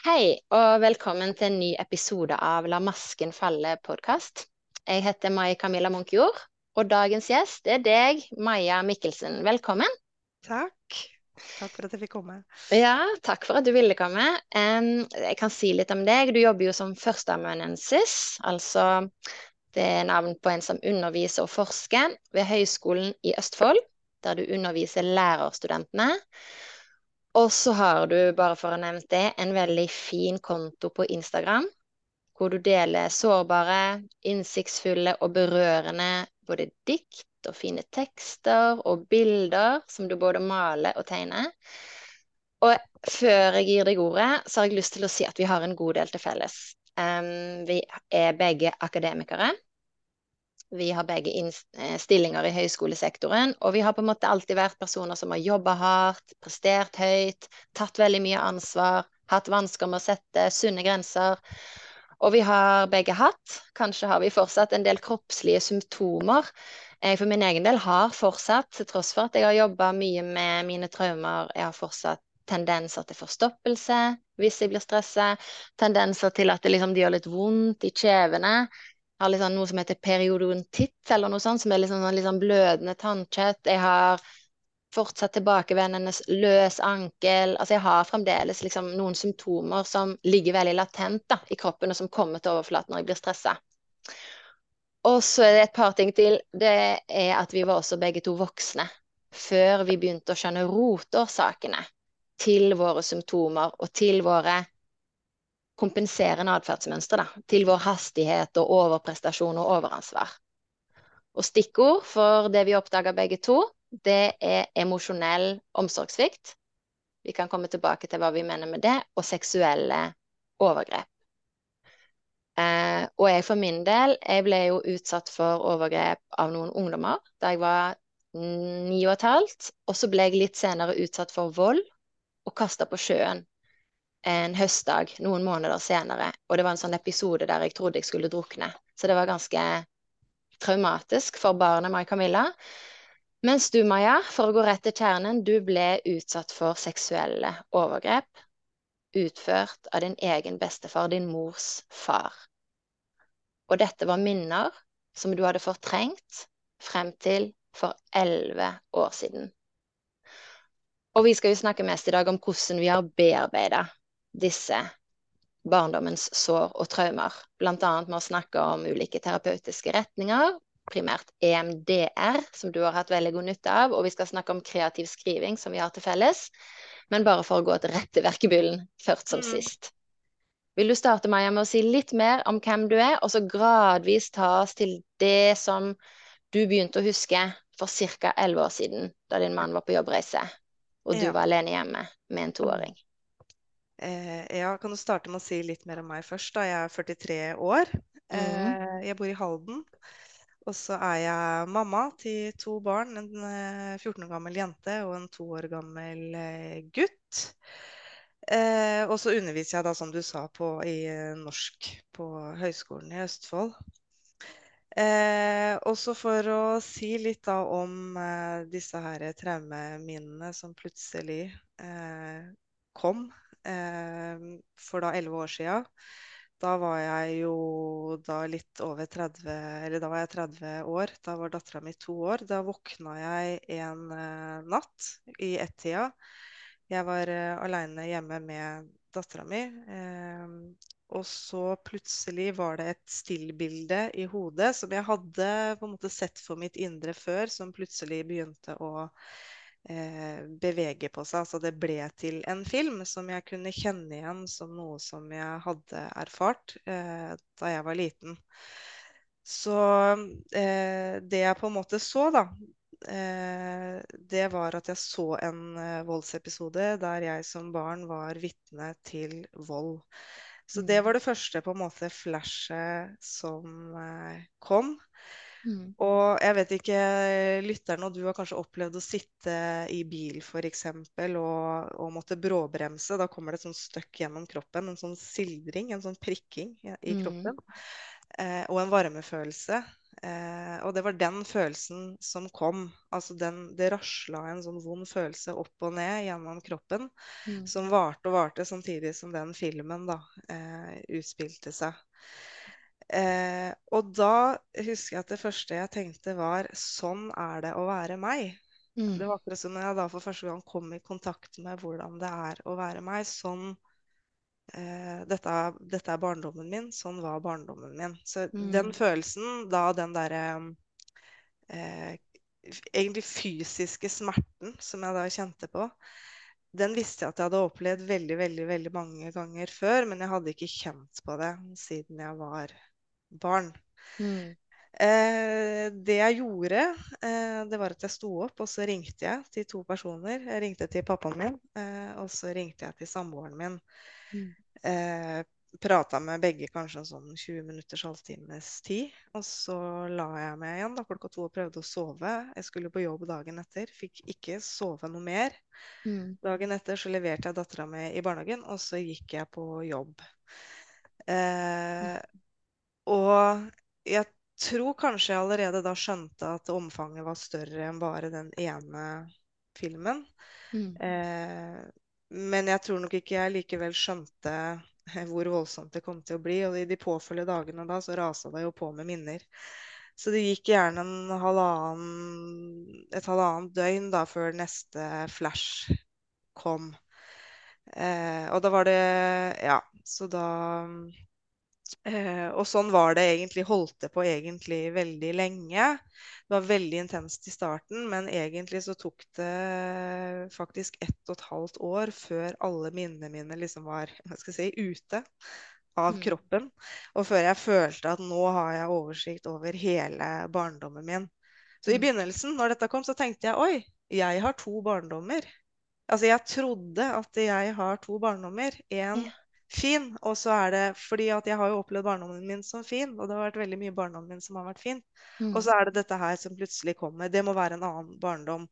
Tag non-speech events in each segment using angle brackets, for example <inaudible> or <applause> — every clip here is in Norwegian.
Hei, og velkommen til en ny episode av La masken falle-podkast. Jeg heter Mai Camilla Munkjord, og dagens gjest er deg, Maja Mikkelsen. Velkommen. Takk. Takk for at jeg fikk komme. Ja, takk for at du ville komme. Jeg kan si litt om deg. Du jobber jo som førsteamanuensis, altså det er navn på en som underviser og forsker ved Høgskolen i Østfold, der du underviser lærerstudentene. Og så har du, bare for å nevne det, en veldig fin konto på Instagram, hvor du deler sårbare, innsiktsfulle og berørende både dikt og fine tekster og bilder som du både maler og tegner. Og før jeg gir deg ordet, så har jeg lyst til å si at vi har en god del til felles. Um, vi er begge akademikere. Vi har begge eh, stillinger i høyskolesektoren, og vi har på en måte alltid vært personer som har jobba hardt, prestert høyt, tatt veldig mye ansvar, hatt vansker med å sette sunne grenser. Og vi har begge hatt, kanskje har vi fortsatt, en del kroppslige symptomer. Jeg for min egen del har fortsatt, til tross for at jeg har jobba mye med mine traumer, jeg har fortsatt tendenser til forstoppelse hvis jeg blir stressa, tendenser til at det liksom det gjør litt vondt i kjevene har liksom noe som heter periodontitt, eller noe sånt, som er liksom, liksom blødende tannkjøtt. Jeg har fortsatt tilbakevendende løs ankel. Altså jeg har fremdeles liksom noen symptomer som ligger veldig latent da, i kroppen, og som kommer til overflaten når jeg blir stressa. Og så er det et par ting til. Det er at vi var også begge to voksne før vi begynte å skjønne rotårsakene til våre symptomer og til våre kompenserende atferdsmønstre da, til vår hastighet og overprestasjon og overansvar. Og stikkord for det vi oppdaga begge to, det er emosjonell omsorgssvikt. Vi kan komme tilbake til hva vi mener med det, og seksuelle overgrep. Eh, og jeg for min del, jeg ble jo utsatt for overgrep av noen ungdommer da jeg var ni og et halvt, og så ble jeg litt senere utsatt for vold og kasta på sjøen en høstdag noen måneder senere. Og det var en sånn episode der jeg trodde jeg skulle drukne. Så det var ganske traumatisk for barnet Mai Camilla. Mens du, Maja, for å gå rett til kjernen, du ble utsatt for seksuelle overgrep utført av din egen bestefar, din mors far. Og dette var minner som du hadde fortrengt frem til for elleve år siden. Og vi skal jo snakke mest i dag om hvordan vi har bearbeida disse barndommens sår og traumer. Annet med å snakke om ulike terapeutiske retninger, primært EMDR, som du har hatt veldig god nytte av, og vi skal snakke om kreativ skriving, som vi har til felles. Men bare for å gå til rette verkebyllen først som Mm. sist. Vil du starte, Maja, med å si litt mer om hvem du er, og så gradvis ta oss til det som du begynte å huske for ca. elleve år siden, da din mann var på jobbreise, og du Ja. var alene hjemme med en toåring? Eh, ja, kan du starte med å si litt mer om meg først? da? Jeg er 43 år. Eh, jeg bor i Halden. Og så er jeg mamma til to barn. En eh, 14 år gammel jente og en to år gammel eh, gutt. Eh, og så underviser jeg da, som du sa, på, i eh, norsk på Høgskolen i Østfold. Eh, også for å si litt da om eh, disse her traumeminnene som plutselig eh, kom eh, for da elleve år sia. Da var jeg jo da litt over 30, eller da var jeg 30 år. Da var dattera mi to år. Da våkna jeg en eh, natt i ett-tida. Jeg var uh, aleine hjemme med dattera mi. Eh, og så plutselig var det et stillbilde i hodet som jeg hadde på en måte sett for mitt indre før, som plutselig begynte å eh, bevege på seg. Så det ble til en film som jeg kunne kjenne igjen som noe som jeg hadde erfart eh, da jeg var liten. Så eh, det jeg på en måte så, da, eh, det var at jeg så en eh, voldsepisode der jeg som barn var vitne til vold. Så det var det første på en måte flashet som eh, kom. Mm. Og jeg vet ikke, lytteren og du har kanskje opplevd å sitte i bil f.eks. Og, og måtte bråbremse. Da kommer det et sånt støkk gjennom kroppen. En sånn sildring, en sånn prikking i, i Mm. kroppen. Eh, og en varmefølelse. Eh, og det var den følelsen som kom. Altså den, det rasla en sånn vond følelse opp og ned gjennom kroppen, Mm. som varte og varte samtidig som den filmen da eh, utspilte seg. Eh, og da husker jeg at det første jeg tenkte var sånn er det å være meg. Mm. Det var akkurat som når jeg da for første gang kom i kontakt med hvordan det er å være meg. Sånn eh, dette, dette er barndommen min. Sånn var barndommen min. Så Mm. den følelsen, da den derre eh, Egentlig fysiske smerten som jeg da kjente på, den visste jeg at jeg hadde opplevd veldig, veldig, veldig mange ganger før, men jeg hadde ikke kjent på det siden jeg var barn. Mm. Eh, det jeg gjorde, eh, det var at jeg sto opp, og så ringte jeg til to personer. Jeg ringte til pappaen min, eh, og så ringte jeg til samboeren min. Mm. Eh, Prata med begge kanskje en sånn 20 minutters halvtimes tid. Og så la jeg meg igjen da klokka to og prøvde å sove. Jeg skulle på jobb dagen etter. Fikk ikke sove noe mer. Mm. Dagen etter så leverte jeg dattera mi i barnehagen, og så gikk jeg på jobb. Eh, og jeg tror kanskje jeg allerede da skjønte at omfanget var større enn bare den ene filmen. Mm. Eh, men jeg tror nok ikke jeg likevel skjønte hvor voldsomt det kom til å bli. Og i de påfølgende dagene da så rasa det jo på med minner. Så det gikk gjerne en halvannen, et halvannet døgn da før neste flash kom. Eh, og da var det Ja, så da Eh, og sånn var det egentlig. Holdt det på egentlig veldig lenge. Det var veldig intenst i starten, men egentlig så tok det faktisk ett og et halvt år før alle minnene mine liksom var <laughs> hva skal jeg si, ute av Mm. kroppen. Og før jeg følte at nå har jeg oversikt over hele barndommen min. Så i Mm. begynnelsen, når dette kom, så tenkte jeg oi, jeg har to barndommer. Altså, jeg trodde at jeg har to barndommer. En Ja. Fin, og så er det fordi at jeg har jo opplevd barndommen min som fin, og det har vært veldig mye barndommen min som har vært fin. Mm. Og så er det dette her som plutselig kommer. Det må være en annen barndom.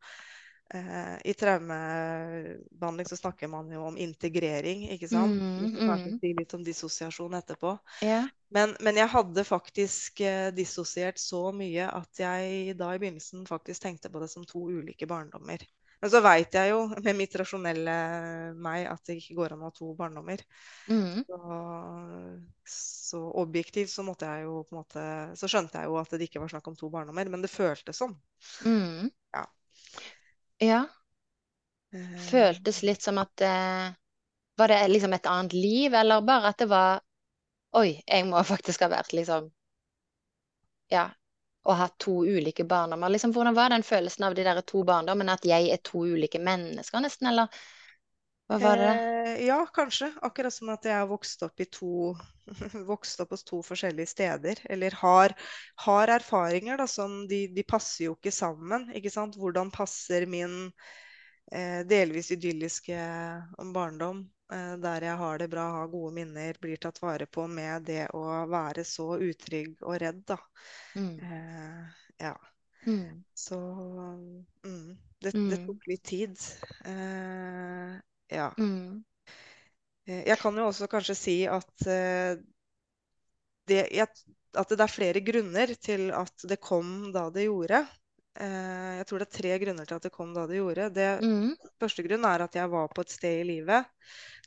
Eh, I traumebehandling så snakker man jo om integrering, ikke sant? Mm, mm. si litt om dissosiasjon etterpå. Yeah. Men, men jeg hadde faktisk eh, dissosiert så mye at jeg da i begynnelsen faktisk tenkte på det som to ulike barndommer. Men så veit jeg jo med mitt rasjonelle meg at det ikke går an å ha to barndommer. Mm. Så, så objektivt så måtte jeg jo på en måte Så skjønte jeg jo at det ikke var snakk om to barndommer, men det føltes sånn. Mm. Ja. Ja. Eh, Føltes litt som at eh, Var det liksom et annet liv, eller bare at det var Oi, jeg må <laughs> faktisk ha vært liksom Ja. Og hatt to ulike barndommer. Liksom, hvordan var den følelsen av de der to barndommene? At jeg er to ulike mennesker, nesten, eller hva var det? Eh, ja, kanskje. Akkurat som at jeg har vokst opp to <laughs> Vokst opp hos to forskjellige steder. Eller har, har erfaringer da, som de, de passer jo ikke sammen. Ikke sant? Hvordan passer min eh, delvis idylliske barndom, eh, der jeg har det bra, har gode minner, blir tatt vare på, med det å være så utrygg og redd, da. Mm. Eh, ja. Mm. Så mm, det, det Mm. tok litt tid. Eh, ja. Mm. Eh, Jeg kan jo også kanskje si at eh, det, jeg, at det er flere grunner til at det kom da det gjorde. Eh, Jeg tror det er tre grunner til at det kom da det gjorde. Det Mm. første grunn er at jeg var på et sted i livet.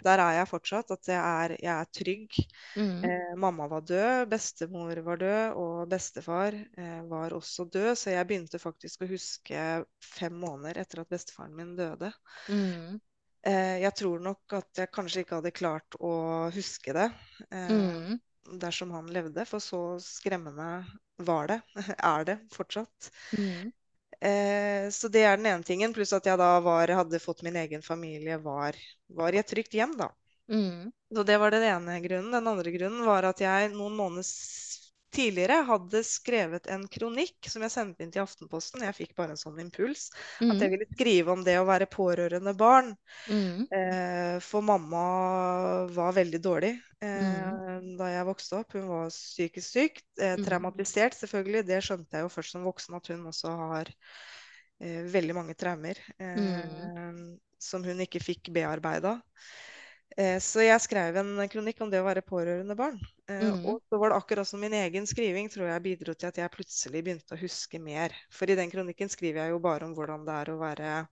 Der er jeg fortsatt. At jeg er, jeg er trygg. Mm. Eh, mamma var død, bestemor var død, og bestefar eh, var også død. Så jeg begynte faktisk å huske fem måneder etter at bestefaren min døde. Mm. Eh, jeg tror nok at jeg kanskje ikke hadde klart å huske det eh, Mm. Dersom han levde, for så skremmende var det. <laughs> Er det fortsatt. Mm. Eh, så det er den ene tingen. Pluss at jeg da var, hadde fått min egen familie, var, var i et trygt hjem, da. Mm. Så det var den ene grunnen. Den andre grunnen var at jeg noen måneder tidligere hadde skrevet en kronikk som jeg sendte inn til Aftenposten. Jeg fikk bare en sånn impuls. At jeg Mm. ville skrive om det å være pårørende barn. Mm. Eh, for mamma var veldig dårlig eh, Mm. da jeg vokste opp. Hun var psykisk syk. Eh, Mm. traumatisert, selvfølgelig. Det skjønte jeg jo først som voksen, at hun også har eh, veldig mange traumer eh, Mm. som hun ikke fikk bearbeida. Eh, så jeg skrev en kronikk om det å være pårørende barn. Eh, Mm. og så var det akkurat som min egen skriving tror jeg bidro til at jeg plutselig begynte å huske mer. For i den kronikken skriver jeg jo bare om hvordan det er å være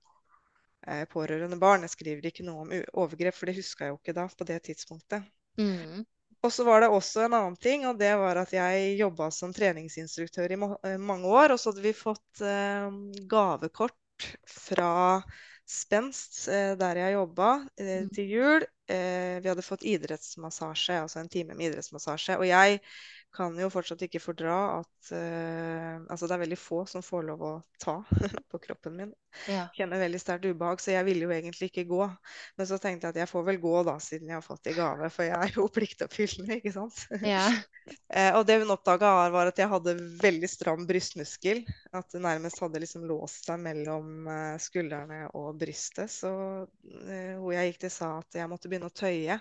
eh, pårørende barn. Jeg skriver ikke noe om overgrep, for det huska jeg jo ikke da på det tidspunktet. Mm. Og så var det også en annen ting, og det var at jeg jobba som treningsinstruktør i mange år. Og så hadde vi fått gavekort fra Spenst, eh, der jeg jobba, eh, Mm. til jul. Eh, vi hadde fått idrettsmassasje, altså en time med idrettsmassasje. Og jeg kan jo fortsatt ikke fordra at uh, Altså, det er veldig få som får lov å ta <laughs> på kroppen min. Ja. Kjenner veldig sterkt ubehag, så jeg ville jo egentlig ikke gå. Men så tenkte jeg at jeg får vel gå, da, siden jeg har fått i gave. For jeg er jo <laughs> pliktoppfyllende, ikke sant. Ja. uh, <laughs> og det hun oppdaga, var at jeg hadde veldig stram brystmuskel. At det nærmest hadde liksom låst seg mellom eh, skuldrene og brystet. Så uh, hun jeg gikk til, sa at jeg måtte begynne å tøye.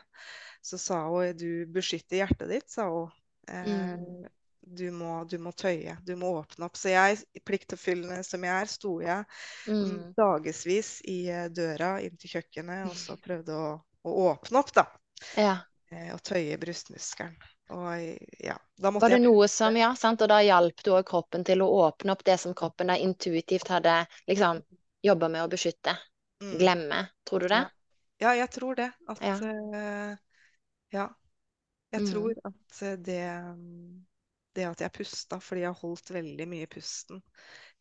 Så sa hun du beskytter hjertet ditt, sa hun. Eh, Mm. du, må, du må tøye, du må åpne opp. Så jeg, pliktoppfyllende som jeg er, sto jeg Mm. dagevis i eh, døra inn til kjøkkenet og så prøvde å, å åpne opp, da. ja. eh, Og tøye brystmuskelen. Og ja, Var det noe som, ja, sant, og da hjalp du òg kroppen til å åpne opp det som kroppen da intuitivt hadde liksom jobba med å beskytte? Mm. Glemme, tror du det? Ja. Ja, jeg tror det. At Ja. Uh, Ja. Jeg Mm. tror at eh, det Det at jeg pusta, fordi jeg har holdt veldig mye pusten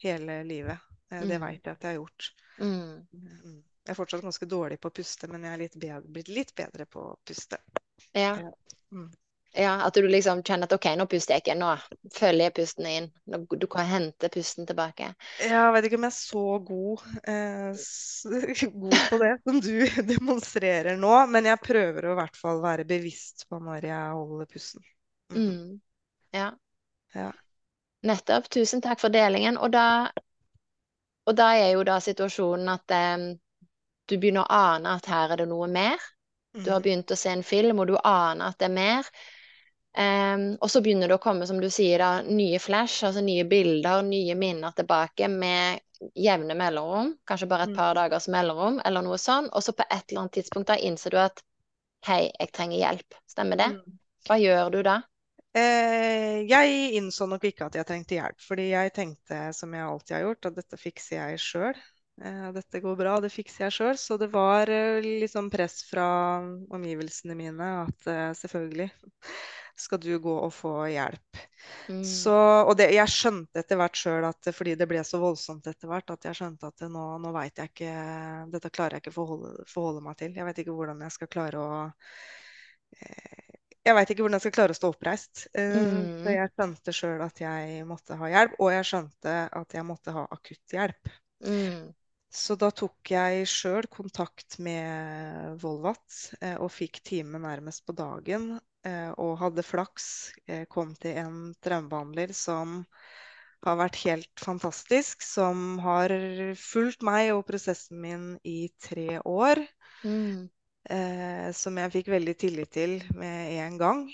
hele livet. eh, Det Mm. veit jeg at jeg har gjort. Mm. Mm. Jeg er fortsatt ganske dårlig på å puste, men jeg er litt bedre, blitt litt bedre på å puste. Ja. Ja. Mm. Ja, at du liksom kjenner at OK, nå puster jeg ikke, nå følger jeg pusten inn. Nå, du kan hente pusten tilbake. Ja, Jeg vet ikke om jeg er så god, eh, <laughs> god på det som du <laughs> demonstrerer nå, men jeg prøver å i hvert fall være bevisst på når jeg holder pusten. Mm. Mm. Ja. Ja. Nettopp. Tusen takk for delingen. Og da, og da er jo da situasjonen at eh, du begynner å ane at her er det noe mer. Du har Mhm. begynt å se en film, og du aner at det er mer. Em, og så begynner det å komme, som du sier, da, nye flash, altså nye bilder, nye minner tilbake med jevne mellomrom. Kanskje bare et par Mm. dagers mellomrom, eller noe sånn. Og så på et eller annet tidspunkt da innser du at hei, jeg trenger hjelp. Stemmer det? Mm. Hva gjør du da? Eh, jeg innså nok ikke at jeg trengte hjelp, fordi jeg tenkte, som jeg alltid har gjort, at dette fikser jeg sjøl. Eh, dette går bra, det fikser jeg sjøl. Så det var eh, liksom press fra omgivelsene mine at eh, selvfølgelig skal du gå og få hjelp. Mm. Så, og det, jeg skjønte etter hvert sjøl at fordi det ble så voldsomt etter hvert, at jeg skjønte at nå, nå veit jeg ikke Dette klarer jeg ikke å forholde, forholde meg til. Jeg vet ikke hvordan jeg skal klare å eh, Jeg veit ikke hvordan jeg skal klare å stå oppreist. Eh, Mm. Så jeg skjønte sjøl at jeg måtte ha hjelp, og jeg skjønte at jeg måtte ha akutt hjelp. Mm. Så da tok jeg sjøl kontakt med Volvat eh, og fikk time nærmest på dagen. Eh, og hadde flaks. Eh, kom til en traumebehandler som har vært helt fantastisk. Som har fulgt meg og prosessen min i tre år. Mm. Eh, som jeg fikk veldig tillit til med en gang.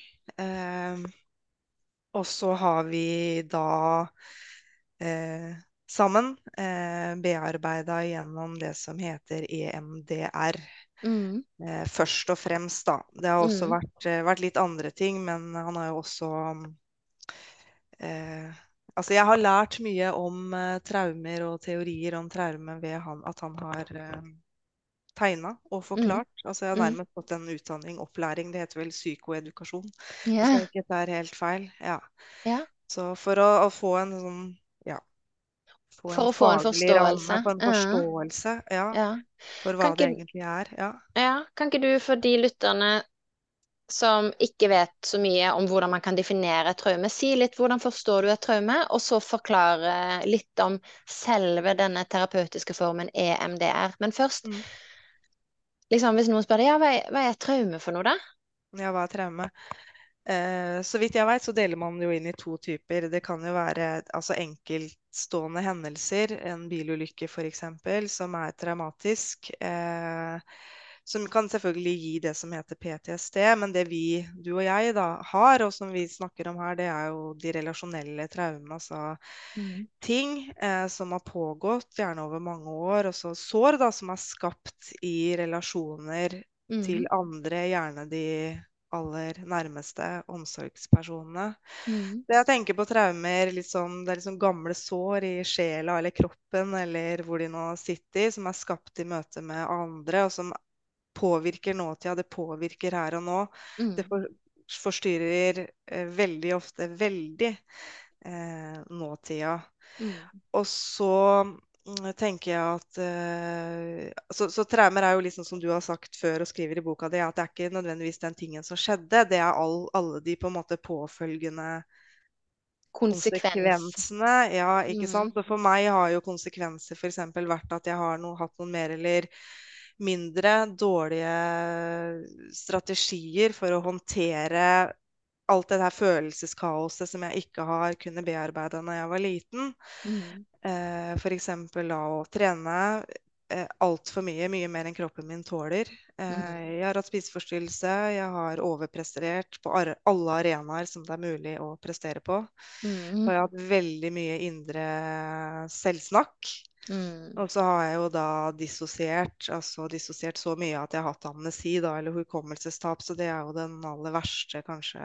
Og så har vi da eh, sammen eh, bearbeida gjennom det som heter EMDR. Mm. Eh, først og fremst, da. Det har også Mm. vært, eh, vært litt andre ting, men han har jo også eh, Altså, jeg har lært mye om eh, traumer og teorier om traume ved han, at han har eh, tegna og forklart. Altså, jeg har Mm. nærmest fått en utdanning, opplæring, det heter vel psykoedukasjon, Ja. Så ikke det er helt feil. Ja. Yeah. Så for å, å få en sånn få For å få en forståelse. ramme, få en Ja. forståelse, ja, Ja. for Kan hva det ikke- egentlig er. Ja. Ja, kan ikke du for de lytterne som ikke vet så mye om hvordan man kan definere et traume, si litt hvordan forstår du et traume, og så forklare litt om selve denne terapeutiske formen EMDR. Men først, Mm. liksom hvis noen spør deg, ja, hva er, hva er traume for noe, da? Ja, hva er traume? Eh, så vidt jeg vet, så deler man jo inn i to typer. Det kan jo være altså enkeltstående hendelser, en bilulykke f.eks., som er traumatisk. Eh, som kan selvfølgelig gi det som heter PTSD, men det vi, du og jeg, da har, og som vi snakker om her, det er jo de relasjonelle traumene. Altså ting eh, som har pågått gjerne over mange år, og så sår da, som er skapt i relasjoner til Mm. andre, gjerne de aller nærmeste omsorgspersonene. Mm. Det jeg tenker på traumer, sånn, det er liksom gamle sår i sjela eller kroppen, eller hvor de nå sitter, som er skapt i møte med andre, og som påvirker nåtida. Det påvirker her og nå. Det Mm. for, forstyrrer eh, veldig ofte veldig eh, nåtida. Mm. Og så tenker jeg at uh, så, så traumer er jo liksom som du har sagt før og skriver i boka di, at det er ikke nødvendigvis den tingen som skjedde. Det er all, alle de på en måte påfølgende Konsekvens. konsekvensene. Ja, ikke Mm. sant. Og for meg har jo konsekvenser f.eks. vært at jeg har noe, hatt noen mer eller mindre dårlige strategier for å håndtere alt det her følelseskaoset som jeg ikke har kunnet bearbeide når jeg var liten. Mm. Eh, F.eks. da å trene eh, altfor mye, mye mer enn kroppen min tåler. Eh, Mm. jeg har hatt spiseforstyrrelse, jeg har overprestert på alle arenaer som det er mulig å prestere på. Og Mm. jeg har hatt veldig mye indre selvsnakk. Mm. Og så har jeg jo da dissosiert, altså dissosiert så mye at jeg har hatt amnesi, da, eller hukommelsestap, så det er jo den aller verste, kanskje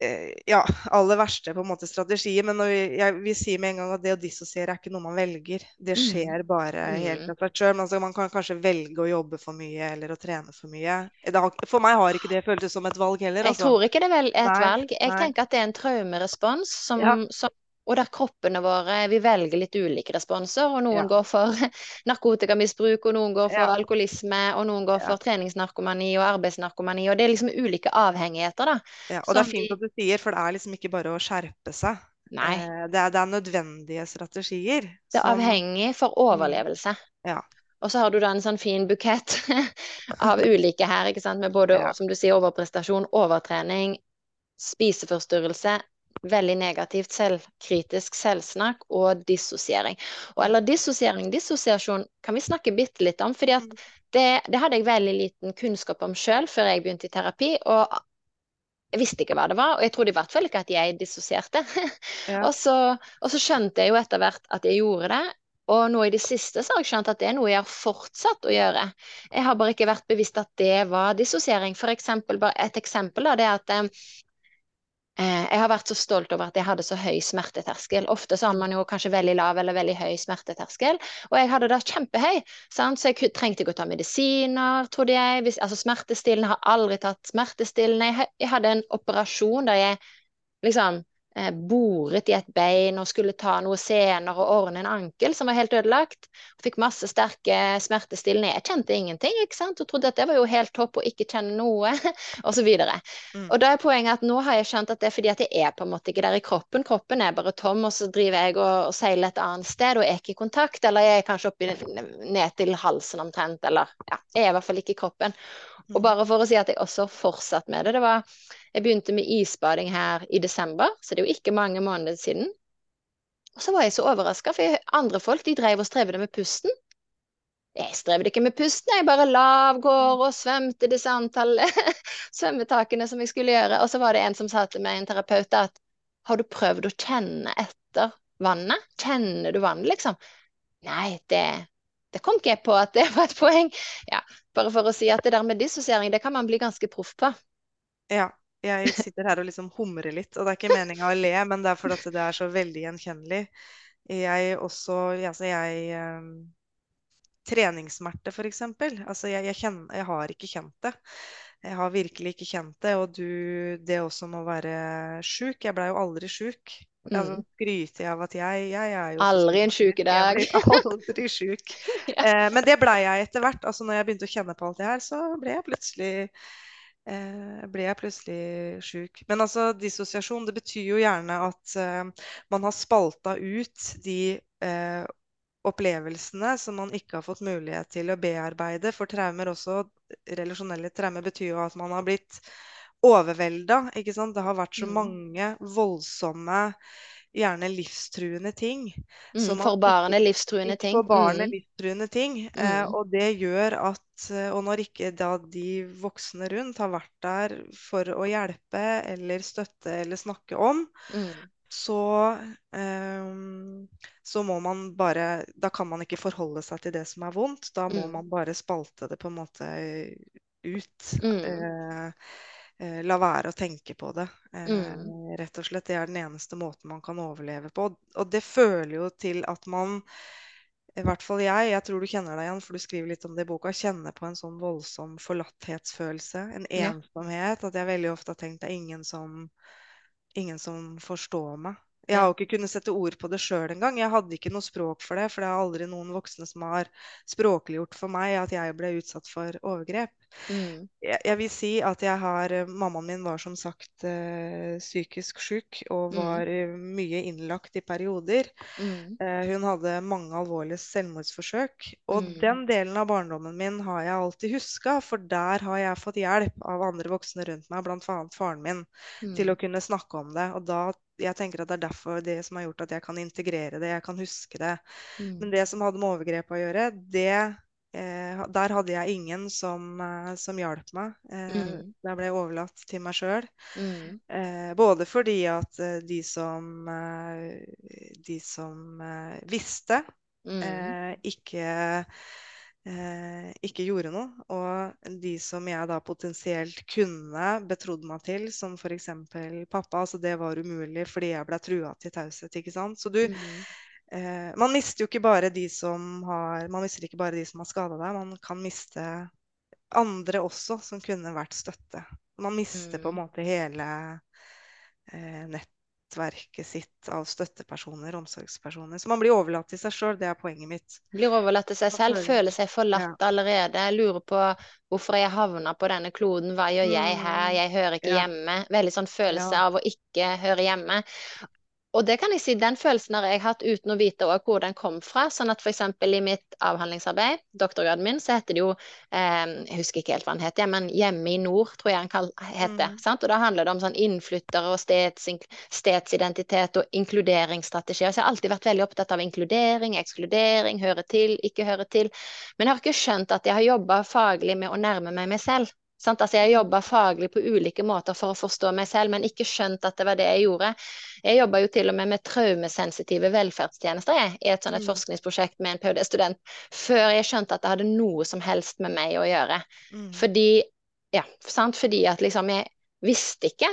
eh, Ja, aller verste på en måte strategien. Men når vi, jeg vil si med en gang at det å dissosiere er ikke noe man velger. Det Mm. skjer bare helt Mm. av seg sjøl. Altså, man kan kanskje velge å jobbe for mye eller å trene for mye. Det har, for meg har ikke det føltes som et valg heller, Jeg altså. tror ikke det er et Nei, valg. Jeg nei. tenker at det er en traumerespons som, Ja. som og der kroppene våre Vi velger litt ulike responser, og noen Ja. går for <laughs> narkotikamisbruk, og noen går for Ja. alkoholisme, og noen går Ja. for treningsnarkomani og arbeidsnarkomani, og det er liksom ulike avhengigheter, da. Ja, og det er fint at du sier, for det er liksom ikke bare å skjerpe seg. Nei. Eh, det, er, det er nødvendige strategier. Det er avhengig for overlevelse. Ja. Og så har du da en sånn fin bukett <laughs> av ulike her, ikke sant, med både, som du sier, overprestasjon, overtrening, spiseforstyrrelse, veldig negativt selvkritisk selvsnakk og dissosiering. Og, eller dissosiering, dissosiasjon kan vi snakke bitte litt om, fordi at Mm. det, det hadde jeg veldig liten kunnskap om sjøl før jeg begynte i terapi. og jeg visste ikke hva det var, og jeg trodde i hvert fall ikke at jeg dissosierte. <laughs> Ja. og, så, og så skjønte jeg jo etter hvert at jeg gjorde det. Og nå i det siste så har jeg skjønt at det er noe jeg har fortsatt å gjøre. Jeg har bare ikke vært bevisst at det var dissosiering. For eksempel, bare et eksempel da, det er at Eh, Jeg har vært så stolt over at jeg hadde så høy smerteterskel. Ofte så har man jo kanskje veldig lav eller veldig høy smerteterskel, og jeg hadde da kjempehøy. Sant? Så jeg trengte ikke å ta medisiner, trodde jeg. Hvis, altså smertestillende, har aldri tatt smertestillende. Jeg, jeg hadde en operasjon der jeg liksom eh, boret i et bein og skulle ta noe senere og ordne en ankel som var helt ødelagt. Fikk masse sterke smertestillende. Jeg kjente ingenting, ikke sant? og trodde at det var jo helt topp å ikke kjenne noe, <laughs> og så videre. Mm. Og da er poenget at nå har jeg skjønt at det er fordi at jeg er på en måte ikke der i kroppen. Kroppen er bare tom, og så driver jeg og, og seiler et annet sted og er ikke i kontakt. Eller jeg er kanskje oppi ned til halsen omtrent, eller ja, jeg er i hvert fall ikke i kroppen. Og bare for å si at jeg også har fortsatt med det, det var Jeg begynte med isbading her i desember, så det er jo ikke mange måneder siden. Og så var jeg så overraska, for jeg, andre folk de drev og strevde med pusten. Jeg strevde ikke med pusten, jeg bare lavgår og svømte disse antall <laughs> svømmetakene som jeg skulle gjøre. Og så var det en som sa til meg, en terapeut, at har du prøvd å kjenne etter vannet? Kjenner du vannet, liksom? Nei, det, det kom ikke jeg på at det var et poeng. Ja, bare for å si at det der med dissosiering, det kan man bli ganske proff på. Ja, jeg sitter her og liksom humrer litt, og det er ikke meninga å le, men det er fordi det er så veldig gjenkjennelig. Jeg også, altså jeg um, Treningssmerte, eksempel. Altså jeg, jeg, kjenner, jeg har ikke kjent det. Jeg har virkelig ikke kjent det. Og du, det også med å være sjuk. Jeg blei jo aldri sjuk. Altså, Mm. skryter jeg av at jeg, jeg er jo Aldri en sjuk. dag. Jeg blir <laughs> aldri sjuk. <laughs> Eh, men det blei jeg etter hvert. Altså når jeg begynte å kjenne på alt det her, så ble jeg plutselig eh, ble jeg plutselig sjuk. Men altså, dissosiasjon, det betyr jo gjerne at eh, man har spalta ut de eh, opplevelsene som man ikke har fått mulighet til å bearbeide. For traumer også, relasjonelle traumer, betyr jo at man har blitt overvelda. Det har vært så Mm. mange voldsomme, gjerne livstruende ting. Mm, som for barnet livstruende ting. For barnet Mm. livstruende ting. Eh, Mm. og det gjør at eh, Og når ikke da de voksne rundt har vært der for å hjelpe eller støtte eller snakke om, Mm. Så, um, så må man bare Da kan man ikke forholde seg til det som er vondt. Da må Mm. man bare spalte det på en måte ut. Mm. Uh, uh, la være å tenke på det. Mm. rett og slett. Det er den eneste måten man kan overleve på. Og det føler jo til at man i hvert fall jeg, jeg tror du kjenner deg igjen, for du skriver litt om det i boka, kjenner på en sånn voldsom forlatthetsfølelse, en ensomhet. At jeg veldig ofte har tenkt det er ingen som, ingen som forstår meg. Jeg har jo ikke kunnet sette ord på det sjøl engang. Jeg hadde ikke noe språk for det, for det er aldri noen voksne som har språkliggjort for meg at jeg ble utsatt for overgrep. Mm. Jeg, jeg vil si at jeg har Mammaen min var som sagt eh, psykisk syk og Mm. var mm. mye innlagt i perioder. Mm. Eh, hun hadde mange alvorlige selvmordsforsøk. Og Mm. den delen av barndommen min har jeg alltid huska, for der har jeg fått hjelp av andre voksne rundt meg, bl.a. faren min, til å kunne snakke om det. Og da jeg tenker at det er derfor det som har gjort at jeg kan integrere det, jeg kan huske det. Men det som hadde med overgrep å gjøre, det eh, Der hadde jeg ingen som, eh, som hjalp meg. Eh, Mm. jeg ble overlatt til meg sjøl. Mm. Eh, både fordi at eh, de som, eh, de som eh, visste, Mm. eh, ikke, eh, ikke gjorde noe. Og de som jeg da potensielt kunne betrodd meg til, som f.eks. pappa, altså det var umulig fordi jeg ble trua til taushet, ikke sant. Så du Mm. Eh, Man mister jo ikke bare de som har Man mister ikke bare de som har skada deg, man kan miste andre også som kunne vært støtte. Man mister på en Mm. måte hele eh, nettverket sitt av støttepersoner, omsorgspersoner. Så man blir overlatt til seg sjøl, det er poenget mitt. Blir overlatt til seg selv, føler- seg seg Ja. forlatt allerede. Lurer på hvorfor jeg havna på denne kloden, hva gjør jeg her, Mm, jeg hører ikke ja. hjemme. Veldig sånn følelse Ja. av å ikke høre hjemme. Og det kan jeg si, den følelsen har jeg hatt uten å vite hvor den kom fra. Sånn at f.eks. i mitt avhandlingsarbeid, doktorgraden min, så heter det jo eh, Jeg husker ikke helt hva den heter, men Hjemme i nord, tror jeg kall- heter. Mm. sant? Og da handler det om sånn innflyttere og steds, stedsidentitet og inkluderingsstrategier. Så jeg har alltid vært veldig opptatt av inkludering, ekskludering, høre til, ikke høre til. Men jeg har ikke skjønt at jeg har jobba faglig med å nærme meg meg selv. Sant? Altså jeg jobba faglig på ulike måter for å forstå meg selv, men ikke skjønt at det var det jeg gjorde. Jeg jobba jo til og med med traumesensitive velferdstjenester jeg, i et sånt et Mm. forskningsprosjekt med en ph.d.-student, før jeg skjønte at det hadde noe som helst med meg å gjøre. Mm. Fordi, ja, sant? Fordi at liksom jeg visste ikke.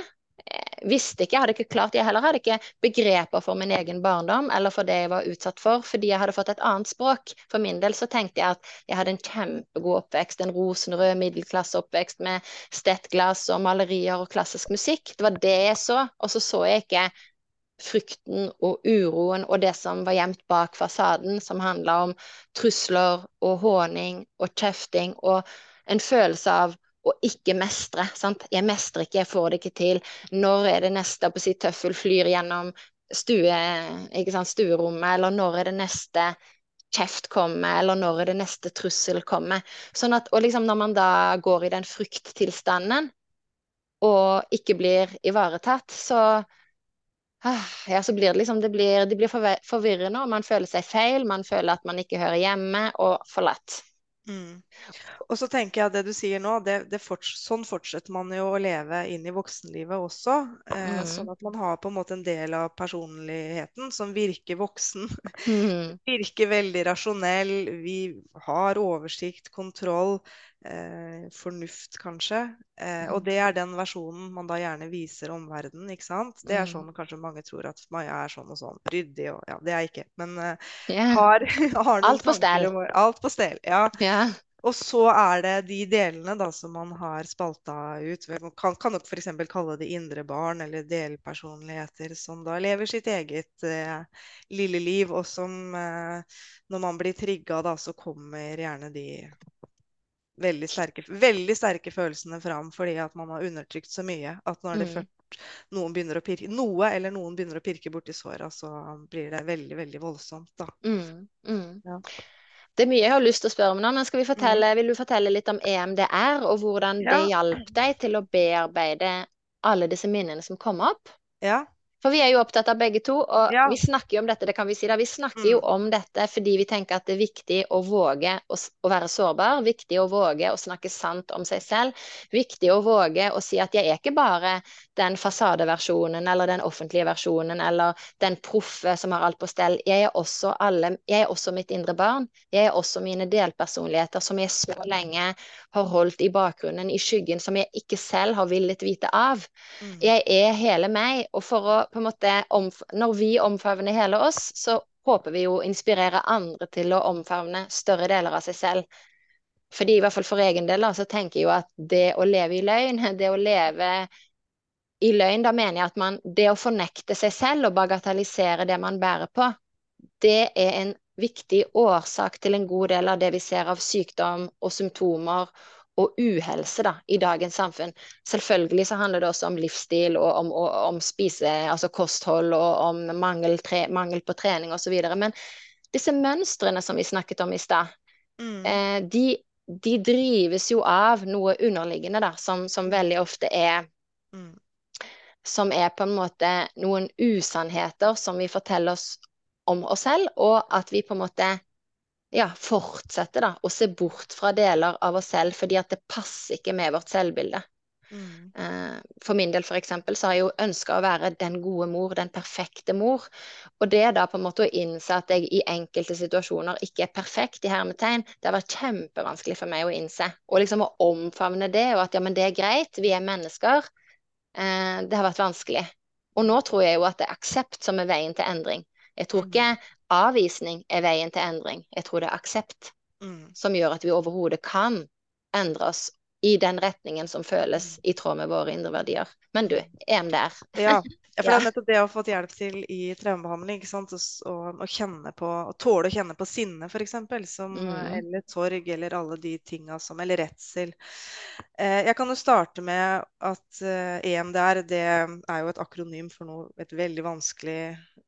Eh, Visste ikke, jeg hadde ikke klart, jeg heller hadde ikke begreper for min egen barndom eller for det jeg var utsatt for, fordi jeg hadde fått et annet språk. For min del så tenkte jeg at jeg hadde en kjempegod oppvekst, en rosenrød middelklasseoppvekst med stettglass og malerier og klassisk musikk. Det var det jeg så, og så så jeg ikke frykten og uroen og det som var gjemt bak fasaden, som handla om trusler og håning og kjefting og en følelse av å ikke mestre. Sant? Jeg mestrer ikke, jeg får det ikke til. Når er det neste på sitt tøffel flyr gjennom stue, sant, stuerommet, eller når er det neste kjeft kommer, eller når er det neste trussel kommer. Sånn at, og liksom når man da går i den frykttilstanden og ikke blir ivaretatt, så ah, ja, så blir det liksom det blir, det blir forvirrende, og man føler seg feil, man føler at man ikke hører hjemme, og forlatt. Mm. Og så tenker jeg at det du sier nå, det, det forts sånn fortsetter man jo å leve inn i voksenlivet også. Eh, Mm. Sånn at man har på en måte en del av personligheten som virker voksen. Mm. <laughs> Virker veldig rasjonell. Vi har oversikt, kontroll, eh, fornuft kanskje. Eh, og det er den versjonen man da gjerne viser omverdenen, ikke sant. Det er Mm. sånn kanskje mange tror at Maja er sånn og sånn. Ryddig og Ja, det er jeg ikke. Men eh, har, <laughs> har noen Alt på stell. Alt på stell, ja. Ja. Og så er det de delene da som man har spalta ut. Man kan, kan nok f.eks. kalle det indre barn eller delpersonligheter som da lever sitt eget eh, lille liv, og som eh, når man blir trigga, da, så kommer gjerne de veldig sterke, veldig sterke følelsene fram fordi at man har undertrykt så mye at når det Mm. først noen begynner å pirke, noe eller noen begynner å pirke borti såra, så blir det veldig, veldig voldsomt, da. Mm. Mm. Ja. Det er mye jeg har lyst til å spørre om nå, men skal vi fortelle, vil du fortelle litt om EMDR, og hvordan det Ja. hjalp deg til å bearbeide alle disse minnene som kom opp? Ja. For vi er jo opptatt av begge to, og Ja. vi snakker jo om dette, det kan vi si da. Vi snakker Mm. jo om dette fordi vi tenker at det er viktig å våge å, å være sårbar, viktig å våge å snakke sant om seg selv, viktig å våge å si at jeg er ikke bare den fasadeversjonen eller den offentlige versjonen eller den proffe som har alt på stell. Jeg er også alle, jeg er også mitt indre barn. Jeg er også mine delpersonligheter som jeg så lenge har holdt i bakgrunnen, i skyggen, som jeg ikke selv har villet vite av. Mm. Jeg er hele meg, og for å på en måte Når vi omfavner hele oss, så håper vi jo å inspirere andre til å omfavne større deler av seg selv. Fordi i hvert fall for egen del da, så tenker jeg jo at det å leve i løgn, <laughs> det å leve i løgn, da mener jeg at man Det å fornekte seg selv og bagatellisere det man bærer på, det er en viktig årsak til en god del av det vi ser av sykdom og symptomer og uhelse da, i dagens samfunn. Selvfølgelig så handler det også om livsstil og om, og, om spise, altså kosthold og om mangel, tre, mangel på trening osv. Men disse mønstrene som vi snakket om i stad, Mm. eh, de, de drives jo av noe underliggende, da, som, som veldig ofte er Mm. som er på en måte noen usannheter som vi forteller oss om oss selv, og at vi på en måte ja, fortsetter da, å se bort fra deler av oss selv fordi at det passer ikke med vårt selvbilde. Mm. Eh, For min del for eksempel, så har jeg jo ønska å være den gode mor, den perfekte mor. Og det da på en måte å innse at jeg i enkelte situasjoner ikke er perfekt, i hermetegn, det har vært kjempevanskelig for meg å innse. Og liksom å omfavne det, og at ja, men det er greit, vi er mennesker. Eh, Det har vært vanskelig. Og nå tror jeg jo at det er aksept som er veien til endring. Jeg tror ikke avvisning er veien til endring. Jeg tror det er aksept Mm. som gjør at vi overhodet kan endre oss i den retningen som føles i tråd med våre indre verdier. Men du, EMDR. Ja. ja, <laughs> for det er nettopp det jeg har fått hjelp til i traumebehandling. ikke sant? Å Å, å kjenne på, å tåle å kjenne på sinne, f.eks. Som, mm. Eller sorg, eller alle de tinga som Eller redsel. Eh, jeg kan jo starte med at eh, EMDR det er jo et akronym for noe, et veldig vanskelig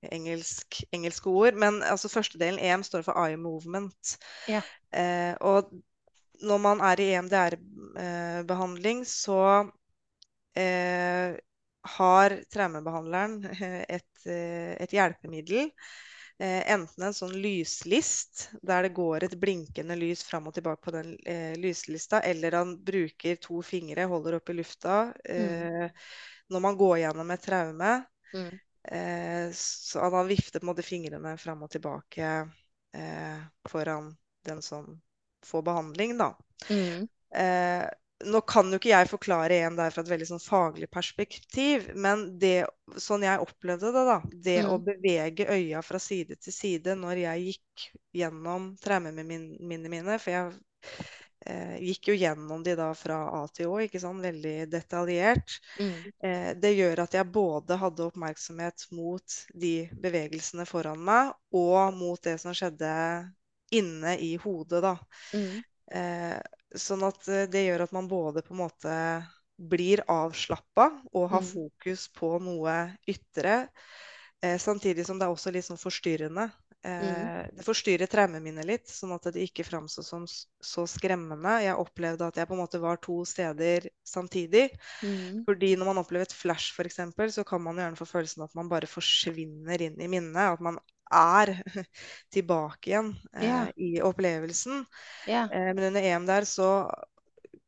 engelsk, engelske ord. Men altså første delen, EM, står for eye movement. Ja. Eh, og når man er i EMDR-behandling, så eh, har traumebehandleren eh, et, eh, et hjelpemiddel. Eh, enten en sånn lyslist der det går et blinkende lys fram og tilbake på den eh, lyslista, eller han bruker to fingre, holder opp i lufta. Eh, Når man går gjennom et traume, Mm. eh, så han vifter på en måte fingrene fram og tilbake eh, foran den som får behandling, da. Mm. Eh, nå kan jo ikke jeg forklare en der fra et veldig sånn faglig perspektiv, men det, sånn jeg opplevde det, da, det å Mm. bevege øya fra side til side når jeg gikk gjennom traumene mine, mine, for jeg eh, gikk jo gjennom de da fra A til Å, ikke sant, veldig detaljert. Mm. Eh, det gjør at jeg både hadde oppmerksomhet mot de bevegelsene foran meg, og mot det som skjedde inne i hodet, da. Mm. Eh, sånn at eh, det gjør at man både på en måte blir avslappa og har Mm. fokus på noe ytre, eh, samtidig som det er også litt sånn forstyrrende. Eh, det forstyrrer traumeminnet litt, sånn at det ikke framstår som så skremmende. Jeg opplevde at jeg på en måte var to steder samtidig. Mm. Fordi når man opplever et flash, f.eks., så kan man gjerne få følelsen at man bare forsvinner inn i minnet. At man er <laughs> tilbake igjen Ja. i opplevelsen. Yeah. Eh, men under EM der så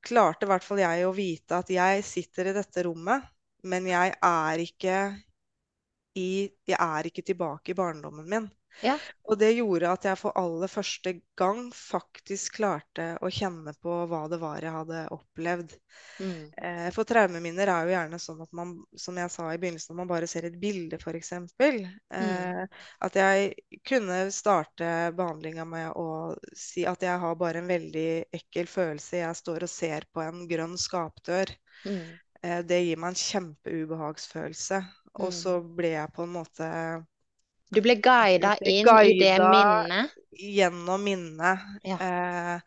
klarte i hvert fall jeg å vite at jeg sitter i dette rommet, men jeg er ikke i Jeg er ikke tilbake i barndommen min. Ja. Og det gjorde at jeg for aller første gang faktisk klarte å kjenne på hva det var jeg hadde opplevd. Mm. Eh, For traumeminner er jo gjerne sånn at man, som jeg sa i begynnelsen, at man bare ser et bilde, f.eks. Eh, at jeg kunne starte behandlinga med å si at jeg har bare en veldig ekkel følelse. Jeg står og ser på en grønn skapdør. Mm. Eh, det gir meg en kjempeubehagsfølelse. Og så ble jeg på en måte Du ble guida inn i det minnet. gjennom minnet. Ja. Eh,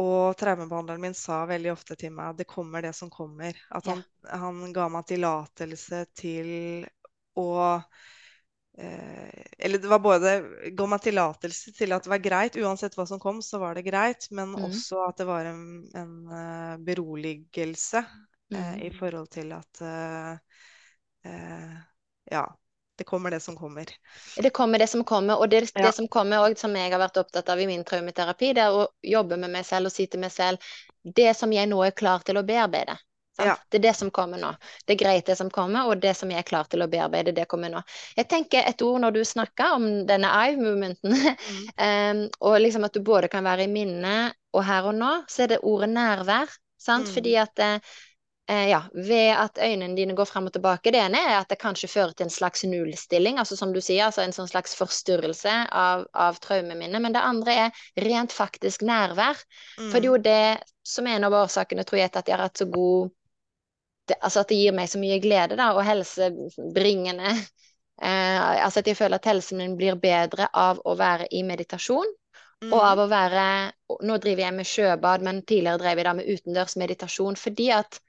og traumebehandleren min sa veldig ofte til meg det kommer det som kommer. At Ja. han, han ga meg tillatelse til å eh, Eller det var både ga meg tillatelse til at det var greit, uansett hva som kom, så var det greit, men Mm. også at det var en, en uh, beroligelse eh, Mm. i forhold til at uh, eh, ja, det kommer det som kommer. Det kommer det som kommer, og det, Ja. som kommer òg, som jeg har vært opptatt av i min traumeterapi, det er å jobbe med meg selv og si til meg selv det som jeg nå er klar til å bearbeide. Ja. Det er det som kommer nå. Det er greit, det som kommer, og det som jeg er klar til å bearbeide, det kommer nå. Jeg tenker et ord når du snakker om denne eye-movementen, <laughs> Mm. um, og liksom at du både kan være i minnet og her og nå, så er det ordet nærvær. Sant? Mm. Fordi at Eh, ja, ved at øynene dine går frem og tilbake. Det ene er at det kanskje fører til en slags nullstilling, altså som du sier, altså en sånn slags forstyrrelse av, av traumeminnet. Men det andre er rent faktisk nærvær. For det er Mm. jo det som er en av årsakene, tror jeg, til at jeg har hatt så god det, Altså at det gir meg så mye glede, da, og helsebringende. <laughs> Eh, altså at jeg føler at helsen min blir bedre av å være i meditasjon. Og Mm. av å være Nå driver jeg med sjøbad, men tidligere drev jeg da med utendørs meditasjon. Fordi at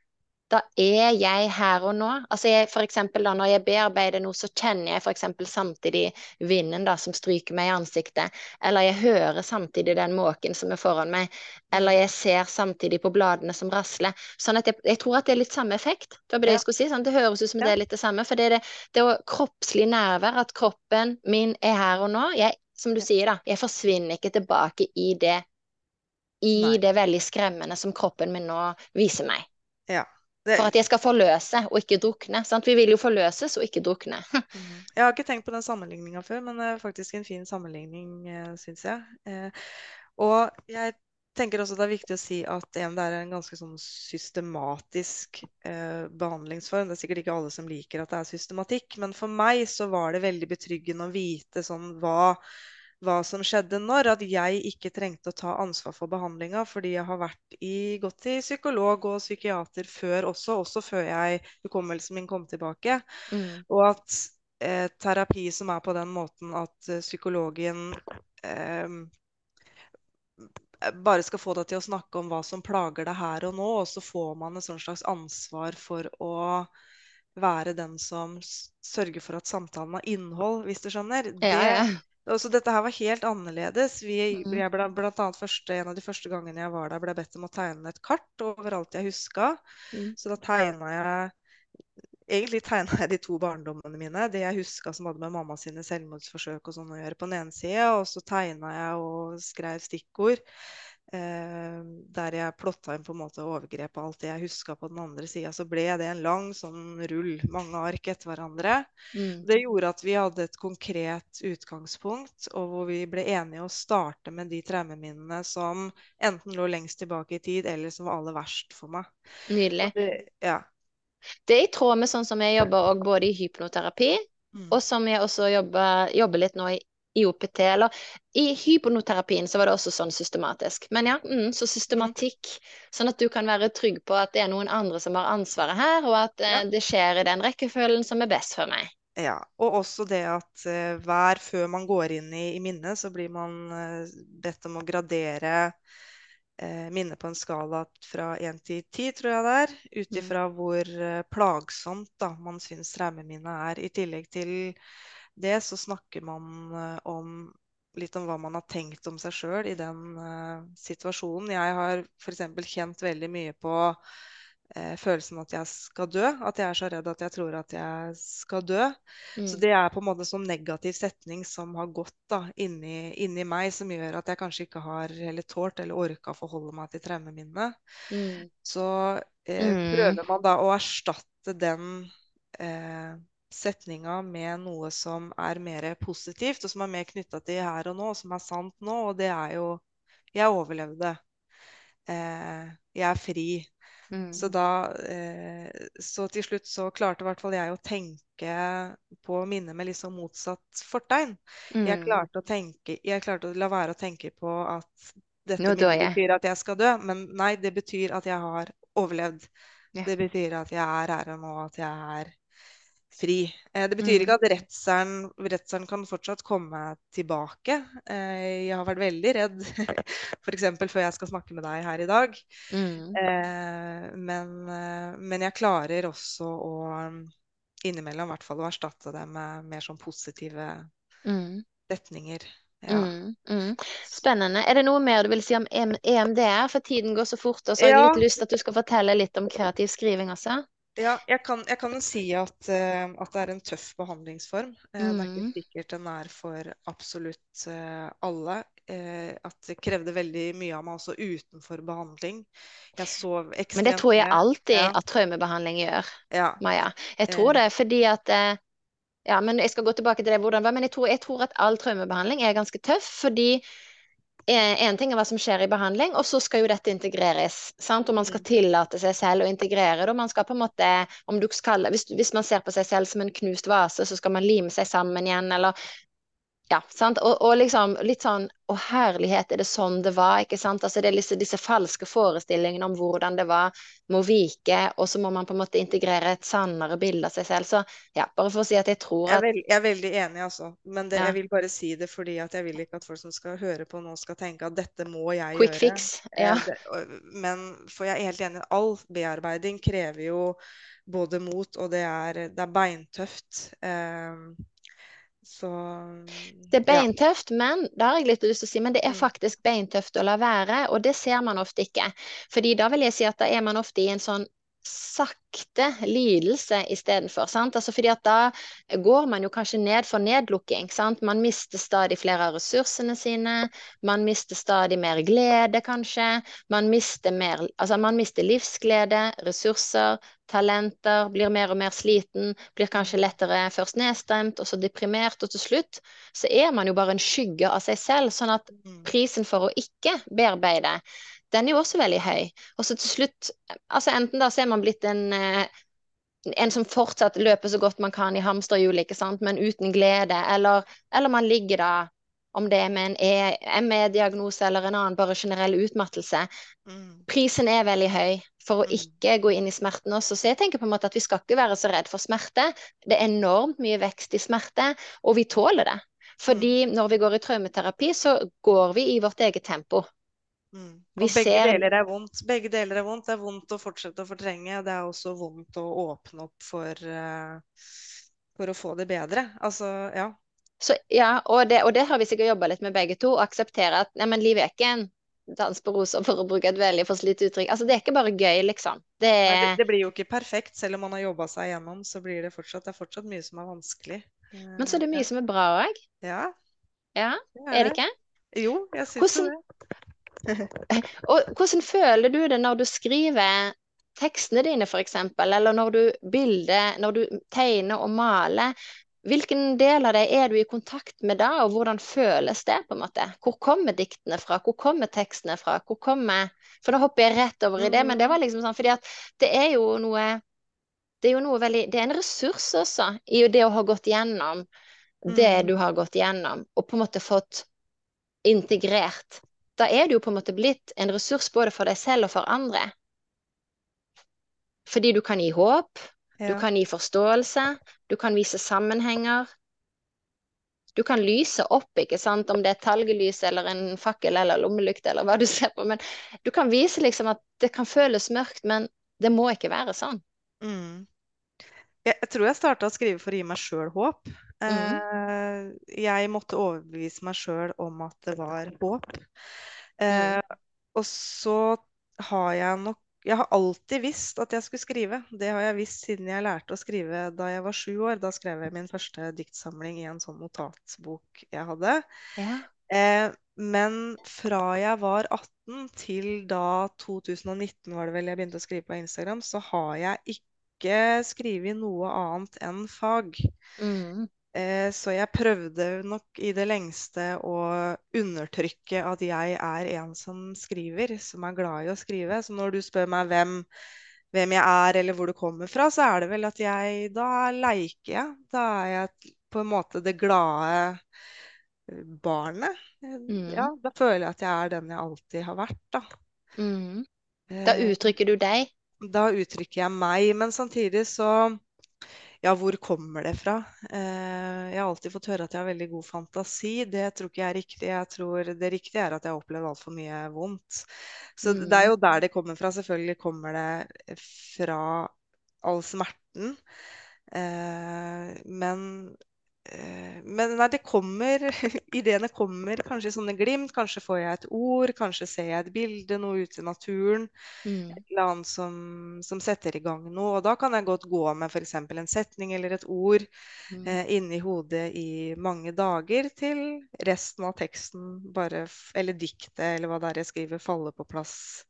da er jeg her og nå. Altså jeg, for eksempel da når jeg bearbeider noe, så kjenner jeg eksempel samtidig vinden da som stryker meg i ansiktet. Eller jeg hører samtidig den måken som er foran meg. Eller jeg ser samtidig på bladene som rasler. Sånn at jeg, jeg tror at det er litt samme effekt. Det var det jeg skulle si. Sånn, det høres ut som det er litt det samme. For det er det, det er kroppslig nærvær, at kroppen min er her og nå. Jeg, som du sier da, jeg forsvinner ikke tilbake i det i Nei. det veldig skremmende som kroppen min nå viser meg. Ja. For at jeg skal forløse og ikke drukne. Sant? Vi vil jo forløses og ikke drukne. <laughs> Jeg har ikke tenkt på den sammenligninga før, men det er faktisk en fin sammenligning, eh, syns jeg. Eh, og jeg tenker også det er viktig å si at det er en ganske sånn systematisk eh, behandlingsform. Det er sikkert ikke alle som liker at det er systematikk, men for meg så var det veldig betryggende å vite sånn hva hva som skjedde når, at jeg ikke trengte å ta ansvar for behandlinga, fordi jeg har vært i, gått til psykolog og psykiater før også, også før jeg, hukommelsen min kom tilbake. Mm. Og at eh, terapi som er på den måten at psykologen eh, bare skal få deg til å snakke om hva som plager deg her og nå, og så får man et slags ansvar for å være den som sørger for at samtalen har innhold, hvis du skjønner. Ja, ja. Altså, dette her var helt annerledes. Vi, Mhm. jeg ble, blant annet første, en av de første gangene jeg var der, ble bedt om å tegne et kart over alt jeg huska. Mm. Så da tegna jeg Egentlig tegna jeg de to barndommene mine. Det jeg huska som hadde med mamma sine selvmordsforsøk og sånn å gjøre på den ene sida, og så tegna jeg og skrev stikkord. Eh, der jeg plotta inn på en måte overgrep og alt det jeg huska på den andre sida. Så ble det en lang sånn rull, mange ark etter hverandre. Mm. Det gjorde at vi hadde et konkret utgangspunkt, og hvor vi ble enige å starte med de traumeminnene som enten lå lengst tilbake i tid, eller som var aller verst for meg. Nydelig. Det, ja. Det er i tråd med sånn som jeg jobber både i hypnoterapi, Mm. og som jeg også jobber, jobber litt nå i, i OPT. Eller i hyponoterapien så var det også sånn systematisk. Men ja, mm, så systematikk. Sånn at du kan være trygg på at det er noen andre som har ansvaret her, og at eh, det skjer i den rekkefølgen som er best for meg. Ja, og også det at uh, hver før man går inn i, i minnet, så blir man uh, bedt om å gradere uh, minnet på en skala fra 1 til 10, tror jeg det er. Ut Mm. ifra hvor plagsomt da, man syns traumeminnet er. I tillegg til det så snakker man eh, om litt om hva man har tenkt om seg sjøl i den uh, situasjonen. Jeg har f.eks. kjent veldig mye på uh, følelsen at jeg skal dø. At jeg er så redd at jeg tror at jeg skal dø. Så Mm. det er på en måte sånn negativ setning som har gått da inni, inni meg, som gjør at jeg kanskje ikke har heller tålt eller orka å forholde meg til traumeminnet. Mm. Så uh, prøver man da å erstatte den setninga med noe som er mer positivt, og som er mer knytta til her og nå, og som er sant nå, og det er jo Jeg overlevde. Eh, jeg er fri. Mm. Så da eh, Så til slutt så klarte i hvert fall jeg å tenke på minnet med liksom motsatt fortegn. Jeg Mm. klarte å tenke Jeg klarte å la være å tenke på at dette jeg. betyr at jeg skal dø, men nei, det betyr at jeg har overlevd. Ja. Det betyr at jeg er her og nå, at jeg er fri. Eh, det betyr Mm. ikke at redselen, kan fortsatt komme tilbake. Eh, jeg har vært veldig redd, <laughs> f.eks. før jeg skal snakke med deg her i dag. Mm. Eh, men, men jeg klarer også å um, innimellom i hvert fall å erstatte det med mer sånn positive Mm. setninger. Ja. Mm. Mm. Spennende. Er det noe mer du vil si om EMDR? For tiden går så fort, og så har jeg Ja. litt lyst til at du skal fortelle litt om kreativ skriving også. Ja, jeg kan, jeg kan jo si at, uh, at det er en tøff behandlingsform. Eh, det er ikke Mm. sikkert den er for absolutt uh, alle. At det krevde veldig mye av meg også utenfor behandling. Jeg sov Men det tror jeg alltid Ja, at traumebehandling gjør, ja. Maja. Jeg tror det fordi at Ja, men jeg skal gå tilbake til det hvordan det var, men jeg tror, jeg tror at all traumebehandling er ganske tøff, fordi en ting er hva som skjer i behandling, og så skal jo dette integreres. sant? Og man skal mm, tillate seg selv å integrere det. og man skal på en måte, om du skal, hvis, hvis man ser på seg selv som en knust vase, så skal man lime seg sammen igjen, eller ja, sant? Og, og liksom litt sånn Å, herlighet, er det sånn det var? ikke sant? Altså Det er disse, disse falske forestillingene om hvordan det var, må vike, og så må man på en måte integrere et sannere bilde av seg selv. Så ja, bare for å si at jeg tror jeg, er at veld, jeg er veldig enig, altså. Men det, ja, jeg vil bare si det fordi at jeg vil ikke at folk som skal høre på nå, skal tenke at dette må jeg quick gjøre. fix. Eh, Ja. men for jeg er helt enig, all bearbeiding krever jo både mot, og det er, det er beintøft. Eh, så Det er ja. beintøft, men det har jeg litt lyst til å si, men det er Mm, faktisk beintøft å la være, og det ser man ofte ikke. Fordi da vil jeg si at da er man ofte i en sånn sakte lidelse istedenfor. Altså fordi at da går man jo kanskje ned for nedlukking. sant? Man mister stadig flere av ressursene sine, man mister stadig mer glede, kanskje. Man mister mer, altså man mister livsglede, ressurser, talenter, blir mer og mer sliten, blir kanskje lettere først nedstemt, og så deprimert, og til slutt så er man jo bare en skygge av seg selv. Sånn at mm, prisen for å ikke bearbeide, den er jo også veldig høy. Og så til slutt, altså enten da så er man blitt en, eh, en som fortsatt løper så godt man kan i hamsterhjulet, ikke sant, men uten glede, eller, eller man ligger da, om det er med en E- ME-diagnose eller en annen bare generell utmattelse. mm, Prisen er veldig høy for å mm, ikke gå inn i smerten også. Så jeg tenker på en måte at vi skal ikke være så redd for smerte. Det er enormt mye vekst i smerte, og vi tåler det. Fordi mm, når vi går i traumeterapi, så går vi i vårt eget tempo. mm. Og begge ser deler er vondt. Begge deler er vondt. Det er vondt å fortsette å fortrenge. Det er også vondt å åpne opp for, uh, for å få det bedre. Altså, ja. Så ja, og det, og det har vi sikkert jobba litt med begge to, å akseptere at nei, men livet er ikke en dans på roser, for å bruke et veldig forslitt uttrykk. Altså, det er ikke bare gøy, liksom. Det Nei, det, det blir jo ikke perfekt. Selv om man har jobba seg gjennom, så blir det fortsatt, det er fortsatt mye som er vanskelig. men så er det Eh, mye som er bra òg. ja, Ja, er det det. ikke? Jo, jeg syns Hvordan, det. <laughs> og hvordan føler du det når du skriver tekstene dine, f.eks., eller når du bilder, når du tegner og maler? Hvilken del av det er du i kontakt med da, og hvordan føles det? på en måte? Hvor kommer diktene fra? Hvor kommer tekstene fra? Hvor kommer For da hopper jeg rett over i det, men det var liksom sånn fordi at det er jo noe Det er jo noe veldig Det er en ressurs også i det å ha gått gjennom det mm, du har gått gjennom, og på en måte fått integrert. Da er du jo på en måte blitt en ressurs både for deg selv og for andre. Fordi du kan gi håp, du kan gi forståelse, du kan vise sammenhenger. Du kan lyse opp, ikke sant, om det er talgelys eller en fakkel eller lommelykt eller hva du <laughs> ser på, men du kan vise liksom at det kan føles mørkt, men det må ikke være sånn. Mm. Jeg, jeg tror jeg starta å skrive for å gi meg sjøl håp. Mm, Eh, jeg måtte overbevise meg sjøl om at det var håp. mm, Eh, og så har jeg nok Jeg har alltid visst at jeg skulle skrive. Det har jeg visst siden jeg lærte å skrive da jeg var sju år. Da skrev jeg min første diktsamling i en sånn notatbok jeg hadde. ja. Eh, men fra jeg var 18 til da 2019 var det vel jeg begynte å skrive på Instagram, så har jeg ikke skrevet noe annet enn fag. Mm, så jeg prøvde nok i det lengste å undertrykke at jeg er en som skriver, som er glad i å skrive. Så når du spør meg hvem, hvem jeg er eller hvor du kommer fra, så er det vel at jeg Da leker jeg. Da er jeg på en måte det glade eh, barnet. Mm. Ja, da føler jeg at jeg er den jeg alltid har vært, da. mm. Da Eh, uttrykker du deg. Da uttrykker jeg meg, men samtidig så Ja, hvor kommer det fra? Eh, jeg har alltid fått høre at jeg har veldig god fantasi. Det tror ikke jeg er riktig. Jeg tror det riktige er at jeg har opplevd altfor mye vondt. Så det er Mm, jo der det kommer fra. Selvfølgelig kommer det fra all smerten. Eh, men men nei, det kommer <laughs> Ideene kommer kanskje i sånne glimt. Kanskje får jeg et ord, kanskje ser jeg et bilde, noe ute i naturen. Mm. Et eller annet som, som, setter i gang noe. Og da kan jeg godt gå med f.eks. en setning eller et ord Mm. eh, inni hodet i mange dager til resten av teksten bare Eller diktet, eller hva det er jeg skriver, faller på plass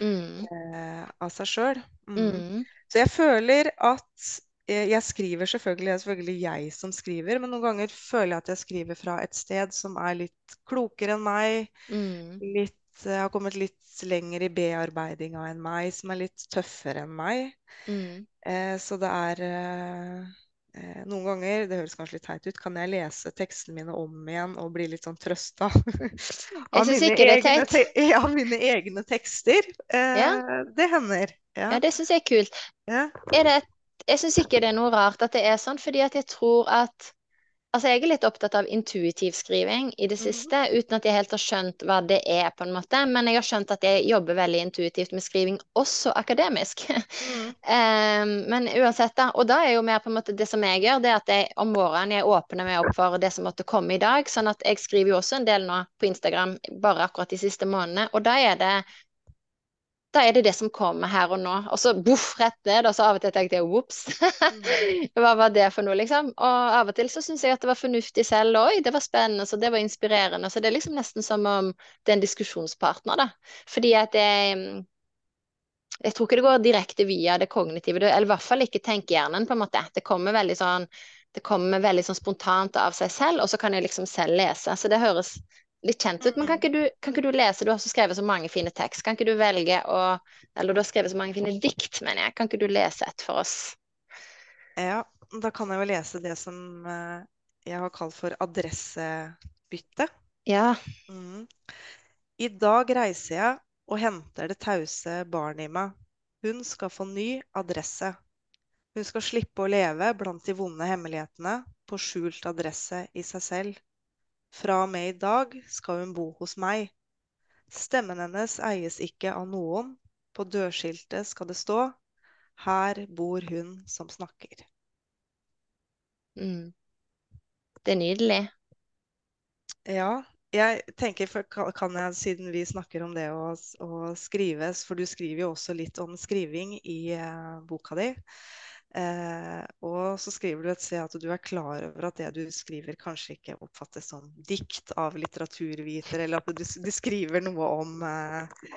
Mm. eh, av seg sjøl. Mm. Mm. Så jeg føler at jeg skriver selvfølgelig, det er selvfølgelig jeg som skriver, men noen ganger føler jeg at jeg skriver fra et sted som er litt klokere enn meg. Mm. Litt, jeg har kommet litt lenger i bearbeidinga enn meg, som er litt tøffere enn meg. Mm. Eh, så det er eh, eh, Noen ganger, det høres kanskje litt teit ut, kan jeg lese tekstene mine om igjen og bli litt sånn trøsta av, <laughs> er. <laughs> Ja, mine egne tekster. Eh, Ja. Det hender. Ja. Ja, det syns jeg er kult. Ja. Er det et jeg syns ikke det er noe rart at det er sånn, fordi at jeg tror at Altså, jeg er litt opptatt av intuitiv skriving i det Mhm. siste, uten at jeg helt har skjønt hva det er, på en måte. Men jeg har skjønt at jeg jobber veldig intuitivt med skriving, også akademisk. Mm. um, <laughs> men uansett, da. Og da er jo mer på en måte det som jeg gjør, det at jeg om morgenen jeg åpner meg opp for det som måtte komme i dag. Sånn at jeg skriver jo også en del nå på Instagram, bare akkurat de siste månedene. Og da er det da er det det som kommer her og nå. Og så boff, rett ned. Og så av og til tenkte jeg ops, <laughs> hva var det for noe, liksom? Og av og til så syns jeg at det var fornuftig selv. Oi, det var spennende, så det var inspirerende. Så det er liksom nesten som om det er en diskusjonspartner, da. Fordi at jeg jeg tror ikke det går direkte via det kognitive, eller i hvert fall ikke tenkehjernen, på en måte. Det kommer veldig sånn, det kommer veldig sånn spontant av seg selv, og så kan jeg liksom selv lese. Så det høres litt kjent ut. Men kan ikke, du, kan ikke du lese, du har også skrevet så mange fine tekst, kan ikke du velge å Eller du har skrevet så mange fine dikt, mener jeg. Kan ikke du lese et for oss? Ja, da kan jeg jo lese det som eh, jeg har kalt for adressebytte. Ja. Mm. I dag reiser jeg og henter det tause barnet i meg. Hun skal få ny adresse. Hun skal slippe å leve blant de vonde hemmelighetene på skjult adresse i seg selv. Fra og med i dag skal hun bo hos meg. Stemmen hennes eies ikke av noen. På dørskiltet skal det stå Her bor hun som snakker. Mm. Det er nydelig. Ja, jeg tenker, for kan jeg, siden vi snakker om det å, å skrives, for du skriver jo også litt om skriving i eh, boka di. Eh, og så skriver du et sted at du er klar over at det du skriver kanskje ikke oppfattes som dikt av litteraturviter, eller at du, du skriver noe om eh,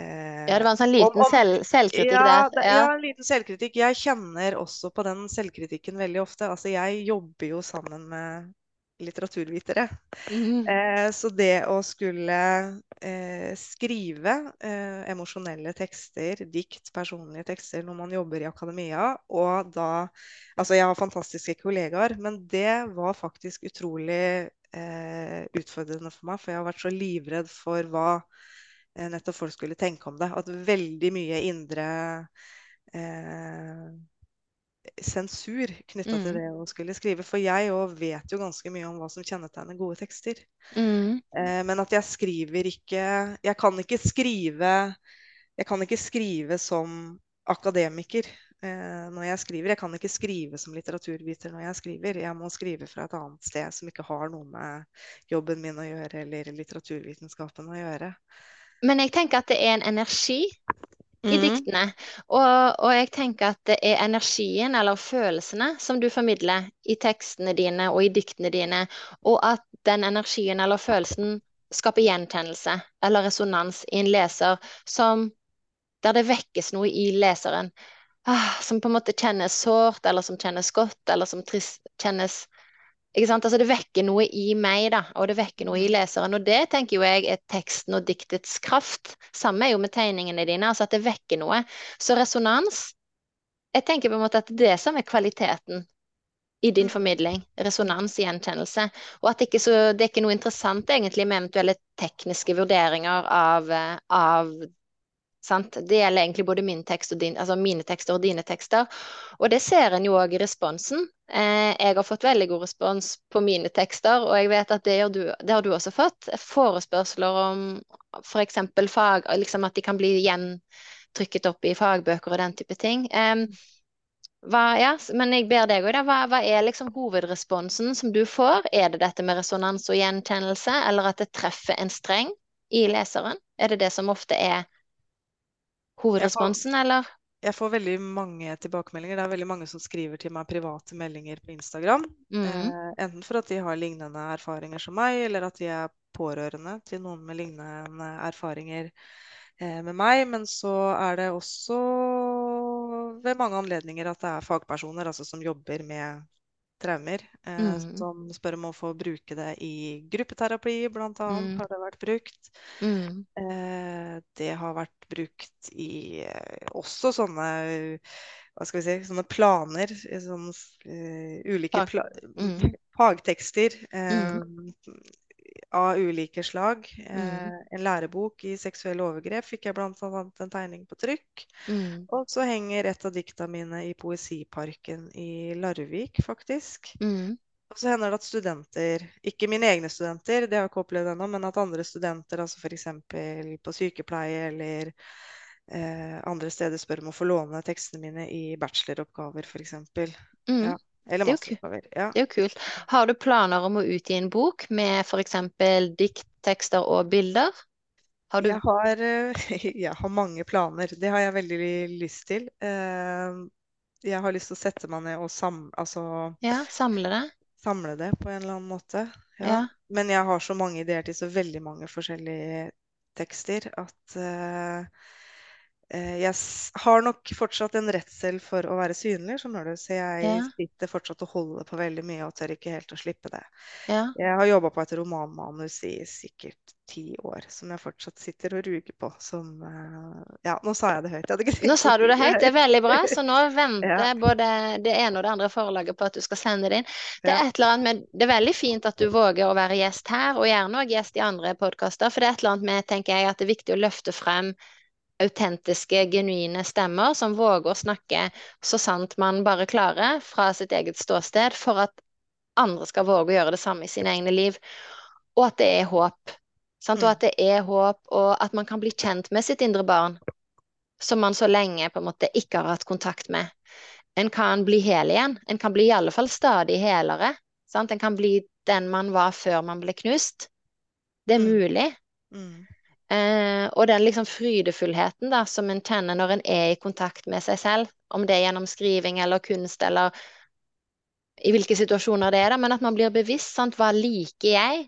eh, Ja, det var en sånn liten selv, selvkritikk ja, der. Ja. ja, en liten selvkritikk. Jeg kjenner også på den selvkritikken veldig ofte. Altså, jeg jobber jo sammen med litteraturvitere. Mm. Eh, så det å skulle eh, skrive eh, emosjonelle tekster, dikt, personlige tekster når man jobber i akademia, og da Altså, jeg har fantastiske kollegaer, men det var faktisk utrolig eh, utfordrende for meg, for jeg har vært så livredd for hva eh, nettopp folk skulle tenke om det. At veldig mye indre eh, sensur knytta til Mm. det å skulle skrive. For jeg òg vet jo ganske mye om hva som kjennetegner gode tekster. Mm. Eh, men at jeg skriver ikke Jeg kan ikke skrive Jeg kan ikke skrive som akademiker eh, når jeg skriver. Jeg kan ikke skrive som litteraturviter når jeg skriver. Jeg må skrive fra et annet sted som ikke har noe med jobben min å gjøre, eller litteraturvitenskapen å gjøre. Men jeg tenker at det er en energi i Mhm. diktene. Og, og jeg tenker at det er energien eller følelsene som du formidler i tekstene dine og i diktene dine, og at den energien eller følelsen skaper gjenkjennelse eller resonans i en leser som der det vekkes noe i leseren. Ah, som på en måte kjennes sårt, eller som kjennes godt, eller som trist, kjennes? Altså Det vekker noe i meg, da, og det vekker noe i leseren. Og det tenker jo jeg er teksten og diktets kraft. Samme er jo med tegningene dine, altså at det vekker noe. Så resonans Jeg tenker på en måte at det er det som er kvaliteten i din Mm. formidling. Resonans, gjenkjennelse. Og at det ikke, så, det er ikke noe interessant egentlig med eventuelle tekniske vurderinger av, eh, av Sant? Det gjelder egentlig både min tekst din, altså mine tekster og dine tekster. Og det ser en jo òg i responsen. Eh, jeg har fått veldig god respons på mine tekster, og jeg vet at det, du, det har du også fått. Forespørsler om f.eks. fag, liksom at de kan bli gjentrykket opp i fagbøker og den type ting. Eh, hva, ja, men jeg ber deg òg, da. Hva, hva er liksom hovedresponsen som du får? Er det dette med resonans og gjenkjennelse, eller at det treffer en streng i leseren? Er det det som ofte er hovedresponsen, eller? jeg får veldig mange tilbakemeldinger. Det er veldig mange som skriver til meg private meldinger på Instagram. Mm, Eh, enten for at de har lignende erfaringer som meg, eller at de er pårørende til noen med lignende erfaringer eh, med meg. Men så er det også ved mange anledninger at det er fagpersoner altså som jobber med traumer, eh, mm, som spør om å få bruke det i gruppeterapi, blant annet, mm, har det vært brukt. mm. Eh, det har vært brukt i eh, også sånne hva skal vi si, sånne planer, sånne uh, ulike Fag. pla Mm, fagtekster eh, av ulike slag. mm, Eh, en lærebok i seksuelle overgrep fikk jeg annet en tegning på trykk. mm, Og så henger et av dikta mine i Poesiparken i Larvik, faktisk. mm. Og så hender det at studenter, ikke mine egne studenter, det har jeg ikke opplevd ennå, men at andre studenter, altså f.eks. på sykepleie eller eh, andre steder, spør om å få låne tekstene mine i bacheloroppgaver, f.eks. Mm. Ja. Eller Det er jo. Ja. Det er jo kult. Har du planer om å utgi en bok med f.eks. dikt, tekster og bilder? Har du Jeg har, eh, <laughs> jeg har mange planer. Det har jeg veldig lyst til. Eh, Jeg har lyst til å sette meg ned og sam, altså, Ja, samle det? samle det på en eller annen måte. Ja. Ja. Men jeg har så mange ideer til så veldig mange forskjellige tekster at eh, jeg har nok fortsatt en redsel for å være synlig, skjønner du. Så jeg Ja. sitter fortsatt og holder på veldig mye og tør ikke helt å slippe det. Ja. Jeg har jobba på et romanmanus i sikkert ti år, som jeg fortsatt sitter og ruger på. Som eh, Ja, nå sa jeg det høyt. Jeg Nå sa du det høyt, det er veldig bra. Så nå <laughs> Ja. venter både det ene og det andre forlaget på at du skal sende det inn. Det er et eller annet med, det er veldig fint at du våger å være gjest her, og gjerne også gjest i andre podkaster. For det er et eller annet med, tenker jeg, at det er viktig å løfte frem autentiske, genuine stemmer som våger å snakke så sant man bare klarer fra sitt eget ståsted, for at andre skal våge å gjøre det samme i sine egne liv. Og at det er håp. Sant? Og Mm. at det er håp, og at man kan bli kjent med sitt indre barn som man så lenge på en måte ikke har hatt kontakt med. En kan bli hel igjen. En kan bli i alle fall stadig helere. Sant? En kan bli den man var før man ble knust. Det er Mm. mulig. Mm. Eh, og den liksom frydefullheten da, som en kjenner når en er i kontakt med seg selv, om det er gjennom skriving eller kunst eller i hvilke situasjoner det er, da, men at man blir bevisst, sant, hva liker jeg?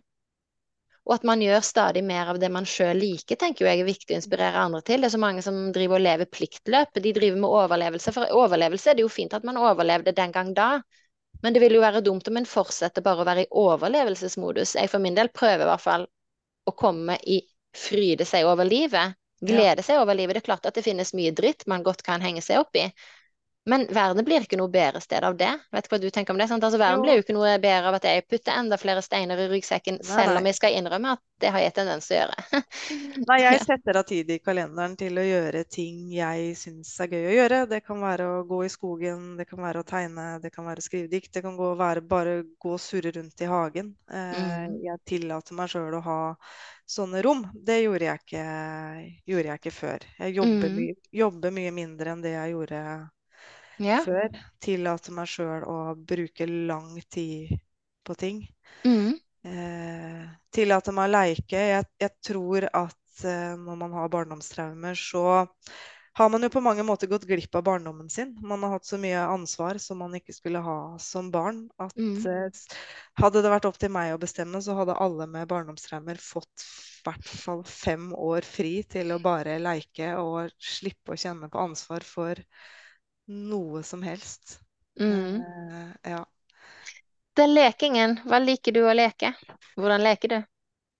Og at man gjør stadig mer av det man sjøl liker, tenker jeg er viktig å inspirere andre til. Det er så mange som driver og lever pliktløp, de driver med overlevelse. For overlevelse er det jo fint at man overlevde den gang da, men det vil jo være dumt om en fortsetter bare å være i overlevelsesmodus. Jeg for min del prøver i hvert fall å komme i fryde seg over livet. Glede seg over livet. Det er klart at det finnes mye dritt man godt kan henge seg opp i. Men verden blir ikke noe bedre sted av det. Vet du hva du tenker om det? Sant? Altså, verden Jo. blir jo ikke noe bedre av at jeg putter enda flere steiner i ryggsekken, Nei, selv om jeg skal innrømme at det har jeg tendens til å gjøre. <laughs> Nei, jeg setter av tid i kalenderen til å gjøre ting jeg syns er gøy å gjøre. Det kan være å gå i skogen, det kan være å tegne, det kan være å skrive dikt. Det kan gå, være bare gå og surre rundt i hagen. Eh, Mm. Jeg tillater meg sjøl å ha sånne rom. Det gjorde jeg ikke, gjorde jeg ikke før. Jeg jobber, Mm. jobber mye mindre enn det jeg gjorde Ja. før. Tillater meg sjøl å bruke lang tid på ting. Mm. Eh, tillater meg å leike. Jeg, jeg tror at eh, når man har barndomstraumer, så har man jo på mange måter gått glipp av barndommen sin. Man har hatt så mye ansvar som man ikke skulle ha som barn, at Mm. eh, hadde det vært opp til meg å bestemme, så hadde alle med barndomstraumer fått i hvert fall fem år fri til å bare leike og slippe å kjenne på ansvar for noe som helst. Mm. Eh, ja. Den lekingen, hva liker du å leke? Hvordan leker du?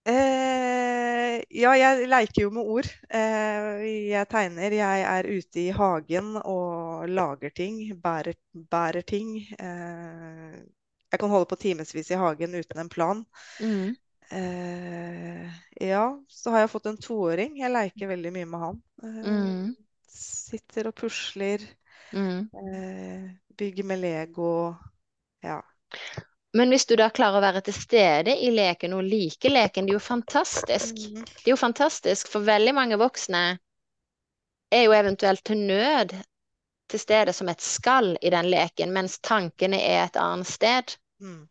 Eh, ja, jeg leker jo med ord. Eh, jeg tegner. Jeg er ute i hagen og lager ting. Bærer, bærer ting. Eh, jeg kan holde på timevis i hagen uten en plan. Mm. Eh, ja, så har jeg fått en toåring. Jeg leker veldig mye med han. Eh, Mm. sitter og pusler. Mm. bygge med Lego. Ja. Men hvis du da klarer å være til stede i leken og like leken, det er jo fantastisk. Mhm. Det er jo fantastisk, for veldig mange voksne er jo eventuelt til nød til stede som et skall i den leken, mens tankene er et annet sted. Mm.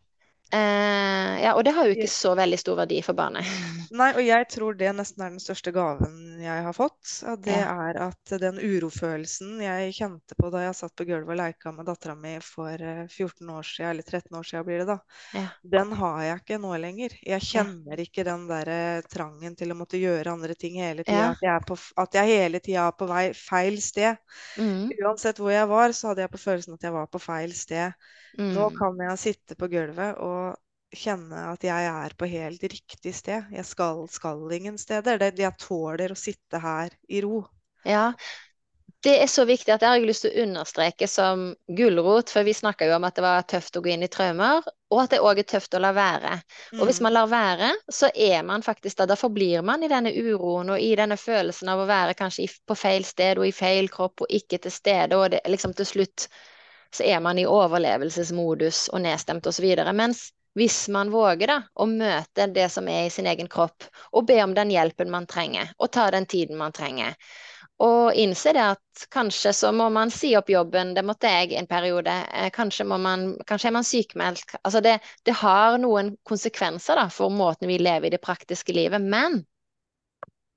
Eh, ja, og det har jo ikke så veldig stor verdi for barnet. <laughs> Nei, og jeg tror det nesten er den største gaven jeg har fått. Og det Ja. er at den urofølelsen jeg kjente på da jeg satt på gulvet og leika med dattera mi for eh, 14 år siden, eller 13 år siden blir det da, Ja. den har jeg ikke nå lenger. Jeg kjenner ikke den der eh, trangen til å måtte gjøre andre ting hele tida. Ja. At, at jeg hele tida er på vei feil sted. Mm, Uansett hvor jeg var, så hadde jeg på følelsen at jeg var på feil sted. Nå mm. kan jeg sitte på gulvet og kjenne at jeg er på helt riktig sted. Jeg skal, skal ingen steder. Det, jeg tåler å sitte her i ro. Ja, det er så viktig at det har jeg lyst til å understreke som gulrot, for vi snakka jo om at det var tøft å gå inn i traumer, og at det òg er tøft å la være. Og hvis Mm. man lar være, så er man faktisk da, da forblir man i denne uroen og i denne følelsen av å være kanskje på feil sted og i feil kropp og ikke til stede, og det, liksom til slutt så er man i overlevelsesmodus og nedstemt osv. Mens hvis man våger da, å møte det som er i sin egen kropp, og be om den hjelpen man trenger, og ta den tiden man trenger, og innse det at kanskje så må man si opp jobben, det måtte jeg en periode, eh, kanskje, man, kanskje er man sykemeldt. Altså det, det har noen konsekvenser da, for måten vi lever i det praktiske livet, men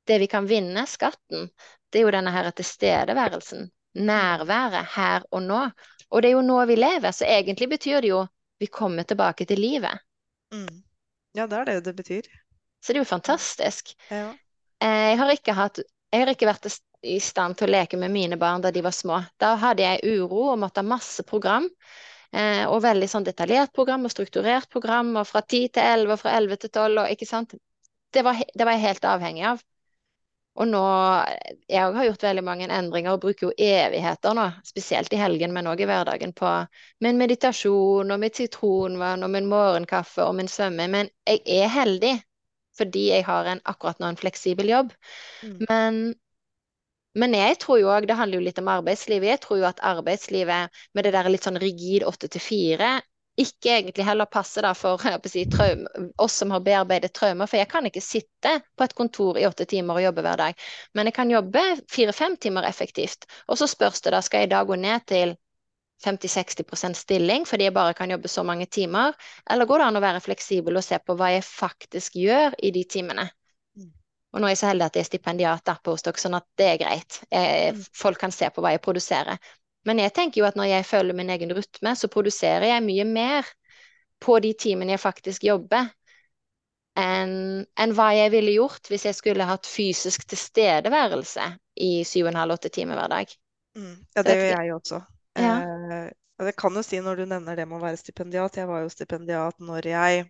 det vi kan vinne, skatten, det er jo denne her tilstedeværelsen, nærværet her og nå. Og det er jo nå vi lever, så egentlig betyr det jo vi kommer tilbake til livet. Mm. Ja, det er det det betyr. Så det er jo fantastisk. Ja. Eh, Jeg har hatt, jeg har ikke vært i stand til å leke med mine barn da de var små. Da hadde jeg uro og måtte ha masse program. eh, Og veldig sånn detaljert program og strukturert program, og fra 10 til 11 og fra 11 til 12, og ikke sant. Det var, det var jeg helt avhengig av. Og nå Jeg òg har gjort veldig mange endringer og bruker jo evigheter nå, spesielt i helgen, men òg i hverdagen, på min meditasjon og mitt sitronvann og min morgenkaffe og min svømming. Men jeg er heldig fordi jeg har en, akkurat nå en fleksibel jobb. Mm. Men, men jeg tror jo òg det handler jo litt om arbeidslivet. Jeg tror jo at arbeidslivet med det der litt sånn rigid åtte til fire ikke egentlig heller passer da for jeg si, traum, oss som har bearbeidet traumer. For jeg kan ikke sitte på et kontor i åtte timer og jobbe hver dag. Men jeg kan jobbe fire-fem timer effektivt. Og så spørs det da, skal jeg da gå ned til 50-60% stilling fordi jeg bare kan jobbe så mange timer? Eller går det an å være fleksibel og se på hva jeg faktisk gjør i de timene? Mm. Og nå er jeg så heldig at jeg er stipendiat der på Ostok, sånn at det er greit. Eh, Mm. folk kan se på hva jeg produserer. Men jeg tenker jo at når jeg følger min egen rytme, så produserer jeg mye mer på de timene jeg faktisk jobber, enn en hva jeg ville gjort hvis jeg skulle hatt fysisk tilstedeværelse i syv og en halv, åtte timer hver dag. Mm. Ja, det gjør jeg også. Ja. Eh, det kan jo si når du nevner det med å være stipendiat. Jeg var jo stipendiat når jeg,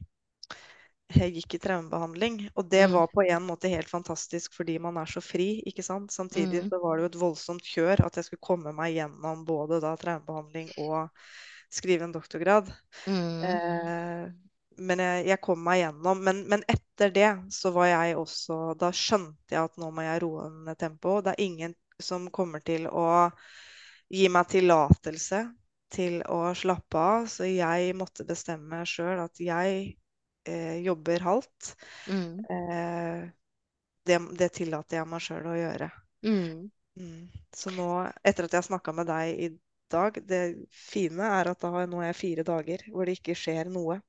jeg gikk i traumebehandling. Og det Mm. var på en måte helt fantastisk fordi man er så fri, ikke sant. Samtidig Mm. så var det jo et voldsomt kjør at jeg skulle komme meg gjennom både da traumebehandling og skrive en doktorgrad. Mm. Eh, men jeg, jeg kom meg gjennom. Men, men etter det så var jeg også Da skjønte jeg at nå må jeg roe ned tempoet. Det er ingen som kommer til å gi meg tillatelse til å slappe av. Så jeg måtte bestemme sjøl at jeg eh, jobber halvt. Mm. Eh, det, det tillater jeg meg sjøl å gjøre. Mm. Mm. Så nå, etter at jeg snakka med deg i dag, det fine er at da har nå jeg fire dager hvor det ikke skjer noe.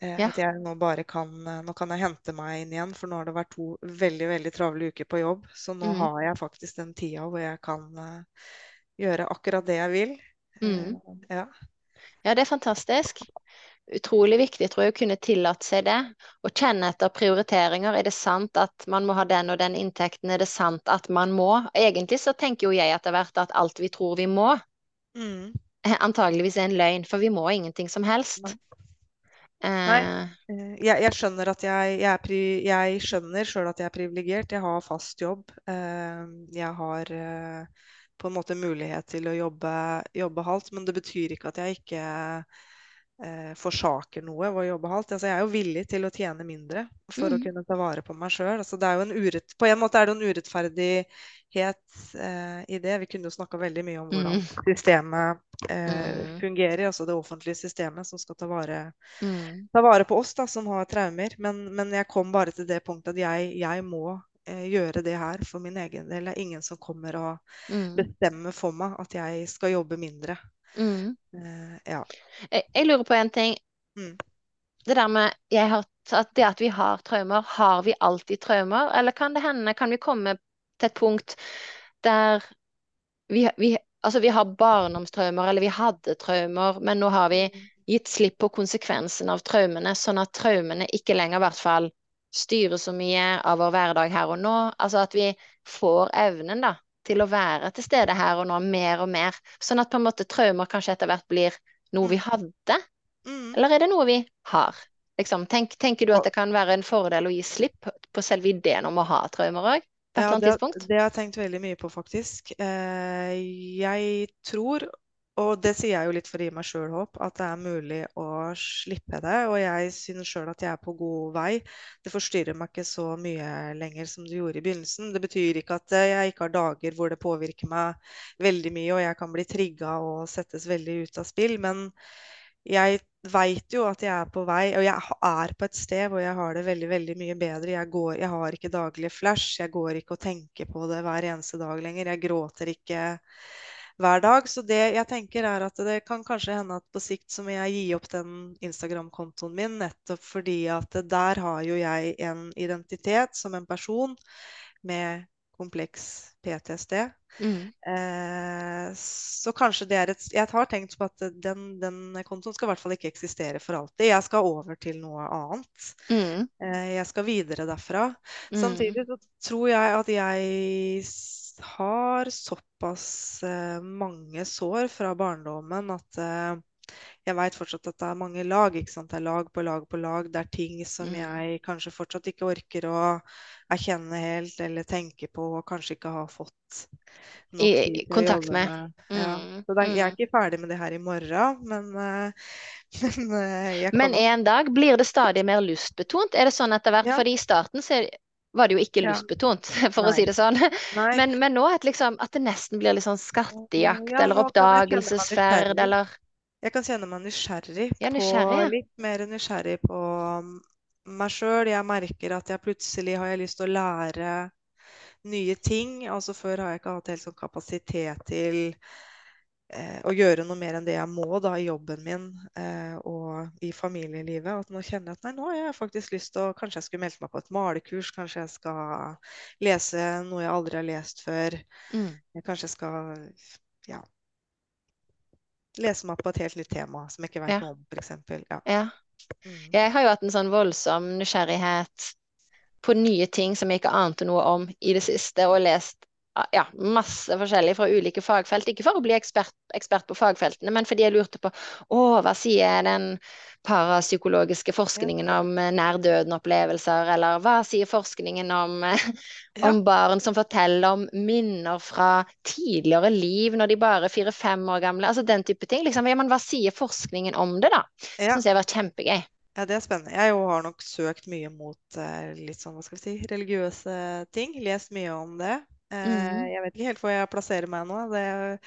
Eh, Ja. At jeg nå bare kan eh, Nå kan jeg hente meg inn igjen, for nå har det vært to veldig, veldig travle uker på jobb. Så nå Mm. har jeg faktisk den tida hvor jeg kan eh, gjøre akkurat det jeg vil. Mm. Eh, ja. Ja, det er fantastisk. Utrolig viktig, tror jeg, å kunne tillate seg det. Og kjenne etter prioriteringer. Er det sant at man må ha den og den inntekten? Er det sant at man må? Egentlig så tenker jo jeg etter hvert at alt vi tror vi må, Mm. eh, antageligvis er en løgn, for vi må ingenting som helst. Nei. Eh, Eh, Jeg, jeg skjønner at jeg, jeg, er pri, jeg skjønner sjøl at jeg er privilegert. Jeg har fast jobb. Eh, Jeg har på en måte mulighet til å jobbe, jobbe halvt, men det betyr ikke at jeg ikke eh, forsaker noe ved å jobbe halvt. Altså, jeg er jo villig til å tjene mindre for å Mm. kunne ta vare på meg sjøl. Altså, det jo en på en måte er det en urettferdighet eh, i det. Vi kunne jo snakka veldig mye om hvordan Mm. systemet eh, Mm. fungerer, altså det offentlige systemet som skal ta vare mm, ta vare på oss da, som har traumer. Men, men jeg kom bare til det punktet at jeg, jeg må eh, gjøre det her for min egen del. Det er ingen som kommer og Mm. bestemmer for meg at jeg skal jobbe mindre. Mm. Eh, ja. Jeg, lurer på en ting. Mm. Det der med har, at det at vi har traumer, har vi alltid traumer? Eller kan det hende, kan vi komme til et punkt der vi, vi, altså vi har barndomstraumer, eller vi hadde traumer, men nå har vi gitt slipp på konsekvensen av traumene, sånn at traumene ikke lenger i hvert fall styrer så mye av vår hverdag her og nå. Altså at vi får evnen da, til å være til stede her og nå mer og mer, sånn at på en måte traumer kanskje etter hvert blir noe vi hadde, Mm. eller er det noe vi har? Liksom, tenk, tenker du at det kan være en fordel å gi slipp på selve ideen om å ha traumer òg? Ja, det, det har jeg tenkt veldig mye på, faktisk. Eh, jeg tror, og det sier jeg jo litt for å gi meg sjøl håp, at det er mulig å slippe det. Og jeg synes sjøl at jeg er på god vei. Det forstyrrer meg ikke så mye lenger som det gjorde i begynnelsen. Det betyr ikke at eh, jeg ikke har dager hvor det påvirker meg veldig mye, og jeg kan bli trigga og settes veldig ut av spill. Men jeg veit jo at jeg er på vei, og jeg er på et sted hvor jeg har det veldig veldig mye bedre. Jeg, går, jeg har ikke daglige flash, jeg går ikke og tenker på det hver eneste dag lenger. Jeg gråter ikke hver dag. Så det jeg tenker er at det kan kanskje hende at på sikt så må jeg gi opp den Instagram-kontoen min, nettopp fordi at der har jo jeg en identitet som en person med kompleks PTSD. Mm. Eh, så kanskje det er et Jeg har tenkt på at den, den kontoen skal i hvert fall ikke eksistere for alltid. Jeg skal over til noe annet. Mm. Eh, jeg skal videre derfra. Mm. Samtidig så tror jeg at jeg har såpass eh, mange sår fra barndommen at eh, jeg veit fortsatt at det er mange lag. ikke sant? Det er lag på lag på lag. Det er ting som Mm. jeg kanskje fortsatt ikke orker å erkjenne helt, eller tenke på, og kanskje ikke har fått noe I- kontakt med. Ja. Mm. Så det er, jeg er Mm. ikke ferdig med det her i morgen, men, eh, <laughs> men jeg kan... Men en dag blir det stadig mer lystbetont. Er det sånn etter hvert? Ja. For i starten så var det jo ikke lystbetont, <laughs> for å si det sånn. Men, men nå at, liksom, at det nesten blir litt sånn skattejakt Ja, eller oppdagelsesferd eller Jeg kan kjenne meg nysgjerrig Ja, på nysgjerrig, ja. Litt mer nysgjerrig på um, meg sjøl. Jeg merker at jeg plutselig har jeg lyst til å lære nye ting. Altså Før har jeg ikke hatt helt sånn kapasitet til å gjøre noe mer enn det jeg må da i jobben min eh, og i familielivet. At nå kjenner jeg at nei, nå har jeg faktisk lyst til å Kanskje jeg skulle meldt meg på et malekurs. Kanskje jeg skal lese noe jeg aldri har lest før. mm. Jeg skal ja, lese meg på et helt nytt tema som jeg ikke vet Ja. noe om, f.eks. Ja. Ja. Mm. Jeg har jo hatt en sånn voldsom nysgjerrighet på nye ting som jeg ikke ante noe om i det siste, og lest ja, masse forskjellig fra ulike fagfelt. Ikke for å bli ekspert, ekspert på fagfeltene, men fordi jeg lurte på å, hva sier den parapsykologiske forskningen om eh, nær døden-opplevelser, eller hva sier forskningen om, eh, om barn som forteller om minner fra tidligere liv når de bare er fire-fem år gamle, altså den type ting. Liksom, ja, men hva sier forskningen om det, da? Ja. Syns jeg har vært kjempegøy. ja, det er spennende. Jeg jo har nok søkt mye mot eh, litt sånn, hva skal vi si, religiøse ting. Lest mye om det. Eh, Mhm. Jeg vet ikke helt hvor jeg plasserer meg nå. Det,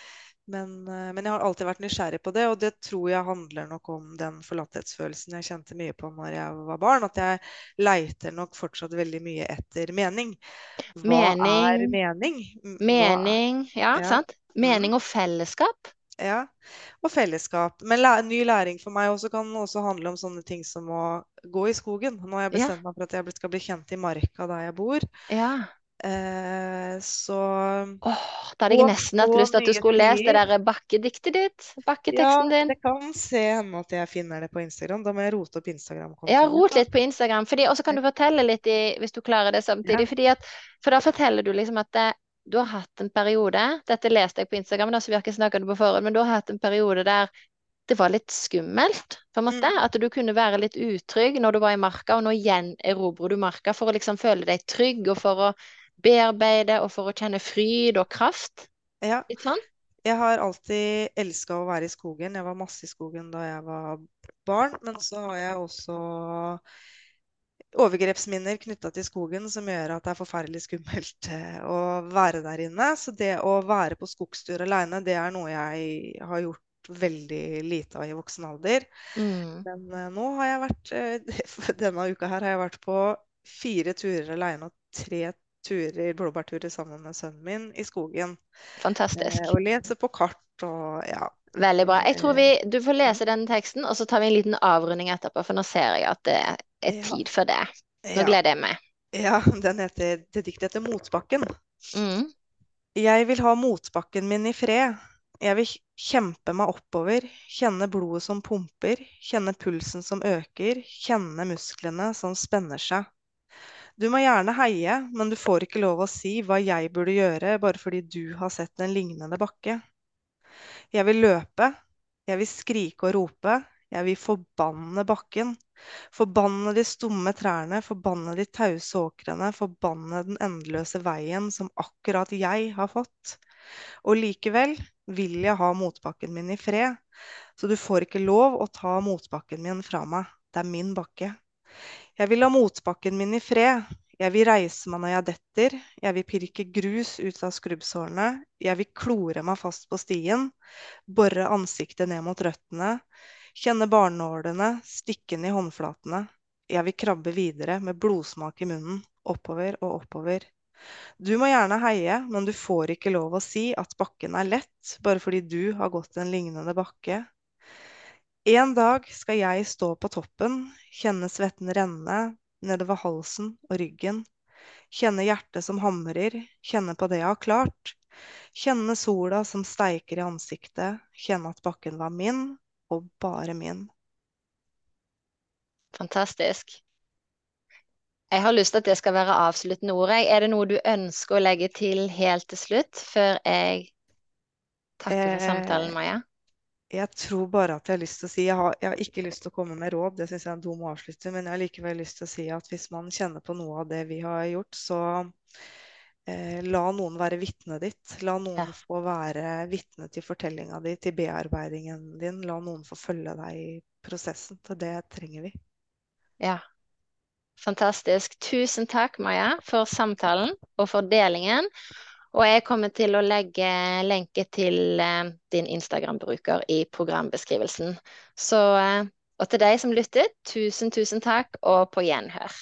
men, eh, men jeg har alltid vært nysgjerrig på det, og det tror jeg handler nok om den forlatthetsfølelsen jeg kjente mye på når jeg var barn. At jeg leiter nok fortsatt veldig mye etter mening. Hva er Mening. mening? Hva er- Mening, ja, Ja. sant? Mening og fellesskap. Ja, og fellesskap. Men ny læring for meg også kan også handle om sånne ting som å gå i skogen. Nå har jeg Ja. bestemt meg for at jeg skal bli kjent i marka der jeg bor. Ja. Eh, så Åh, da hadde jeg nesten hatt lyst til at du skulle lese det der bakkediktet ditt. ja, Bakketeksten din. det kan se hende at jeg finner det på Instagram. Da må jeg rote opp Instagram-kontoen. Ja, rot litt på Instagram, og så kan du fortelle litt i, hvis du klarer det samtidig. Ja. Fordi at, for da forteller du liksom at det, du har hatt en periode, dette leste jeg på Instagram, da, så vi har ikke snakket på forhånd, men du har hatt en periode der det var litt skummelt, på en måte. Mm. At du kunne være litt utrygg når du var i marka, og nå gjenerobrer du marka for å liksom føle deg trygg, og for å bearbeide, og for å kjenne fryd og kraft. Ja, Litt sånn? jeg har alltid elska å være i skogen. Jeg var masse i skogen da jeg var barn, men så har jeg også overgrepsminner knytta til skogen som gjør at det er forferdelig skummelt eh, å være der inne. Så det å være på skogstur aleine, det er noe jeg har gjort veldig lite av i voksen alder. Mm. Men uh, nå har jeg vært uh, <laughs> Denne uka her har jeg vært på fire turer aleine og tre turer, blåbærturer sammen med sønnen min i skogen. Fantastisk. Eh, og lese på kart og ja. Veldig bra. Jeg tror vi, Du får lese den teksten, og så tar vi en liten avrunding etterpå, for nå ser jeg at det er tid for det. Nå gleder jeg meg. ja den heter, det diktet heter Motbakken. Mm. Jeg vil ha motbakken min i fred. Jeg vil kjempe meg oppover, kjenne blodet som pumper, kjenne pulsen som øker, kjenne musklene som spenner seg. Du må gjerne heie, men du får ikke lov å si hva jeg burde gjøre bare fordi du har sett en lignende bakke. Jeg vil løpe, jeg vil skrike og rope, jeg vil forbanne bakken. Forbanne de stumme trærne, forbanne de tause åkrene, forbanne den endeløse veien som akkurat jeg har fått. Og likevel vil jeg ha motbakken min i fred, så du får ikke lov å ta motbakken min fra meg. Det er min bakke. Jeg vil la motbakken min i fred. Jeg vil reise meg når jeg detter. Jeg vil pirke grus ut av skrubbsårene. Jeg vil klore meg fast på stien. Bore ansiktet ned mot røttene. Kjenne barnålene stikkende i håndflatene. Jeg vil krabbe videre med blodsmak i munnen. Oppover og oppover. Du må gjerne heie, men du får ikke lov å si at bakken er lett bare fordi du har gått en lignende bakke. En dag skal jeg stå på toppen, kjenne svetten renne nedover halsen og ryggen. Kjenne hjertet som hamrer, kjenne på det jeg har klart. Kjenne sola som steiker i ansiktet, kjenne at bakken var min, og bare min. Fantastisk. Jeg har lyst til at det skal være avsluttende ord. Er det noe du ønsker å legge til helt til slutt, før jeg takker for samtalen, Eh, Maja? Jeg tror bare at jeg har lyst til å si Jeg har, jeg har ikke lyst til å komme med råd, det syns jeg er en dum avslutter, men jeg har likevel lyst til å si at hvis man kjenner på noe av det vi har gjort, så eh, la noen være vitnet ditt. La noen Ja. få være vitne til fortellinga di, til bearbeidingen din. La noen få følge deg i prosessen. For det trenger vi. Ja. Fantastisk. Tusen takk, Maja, for samtalen og for delingen. Og jeg kommer til å legge lenke til eh, din Instagram-bruker i programbeskrivelsen. Så, eh, og til deg som lyttet, tusen, tusen takk, og på gjenhør.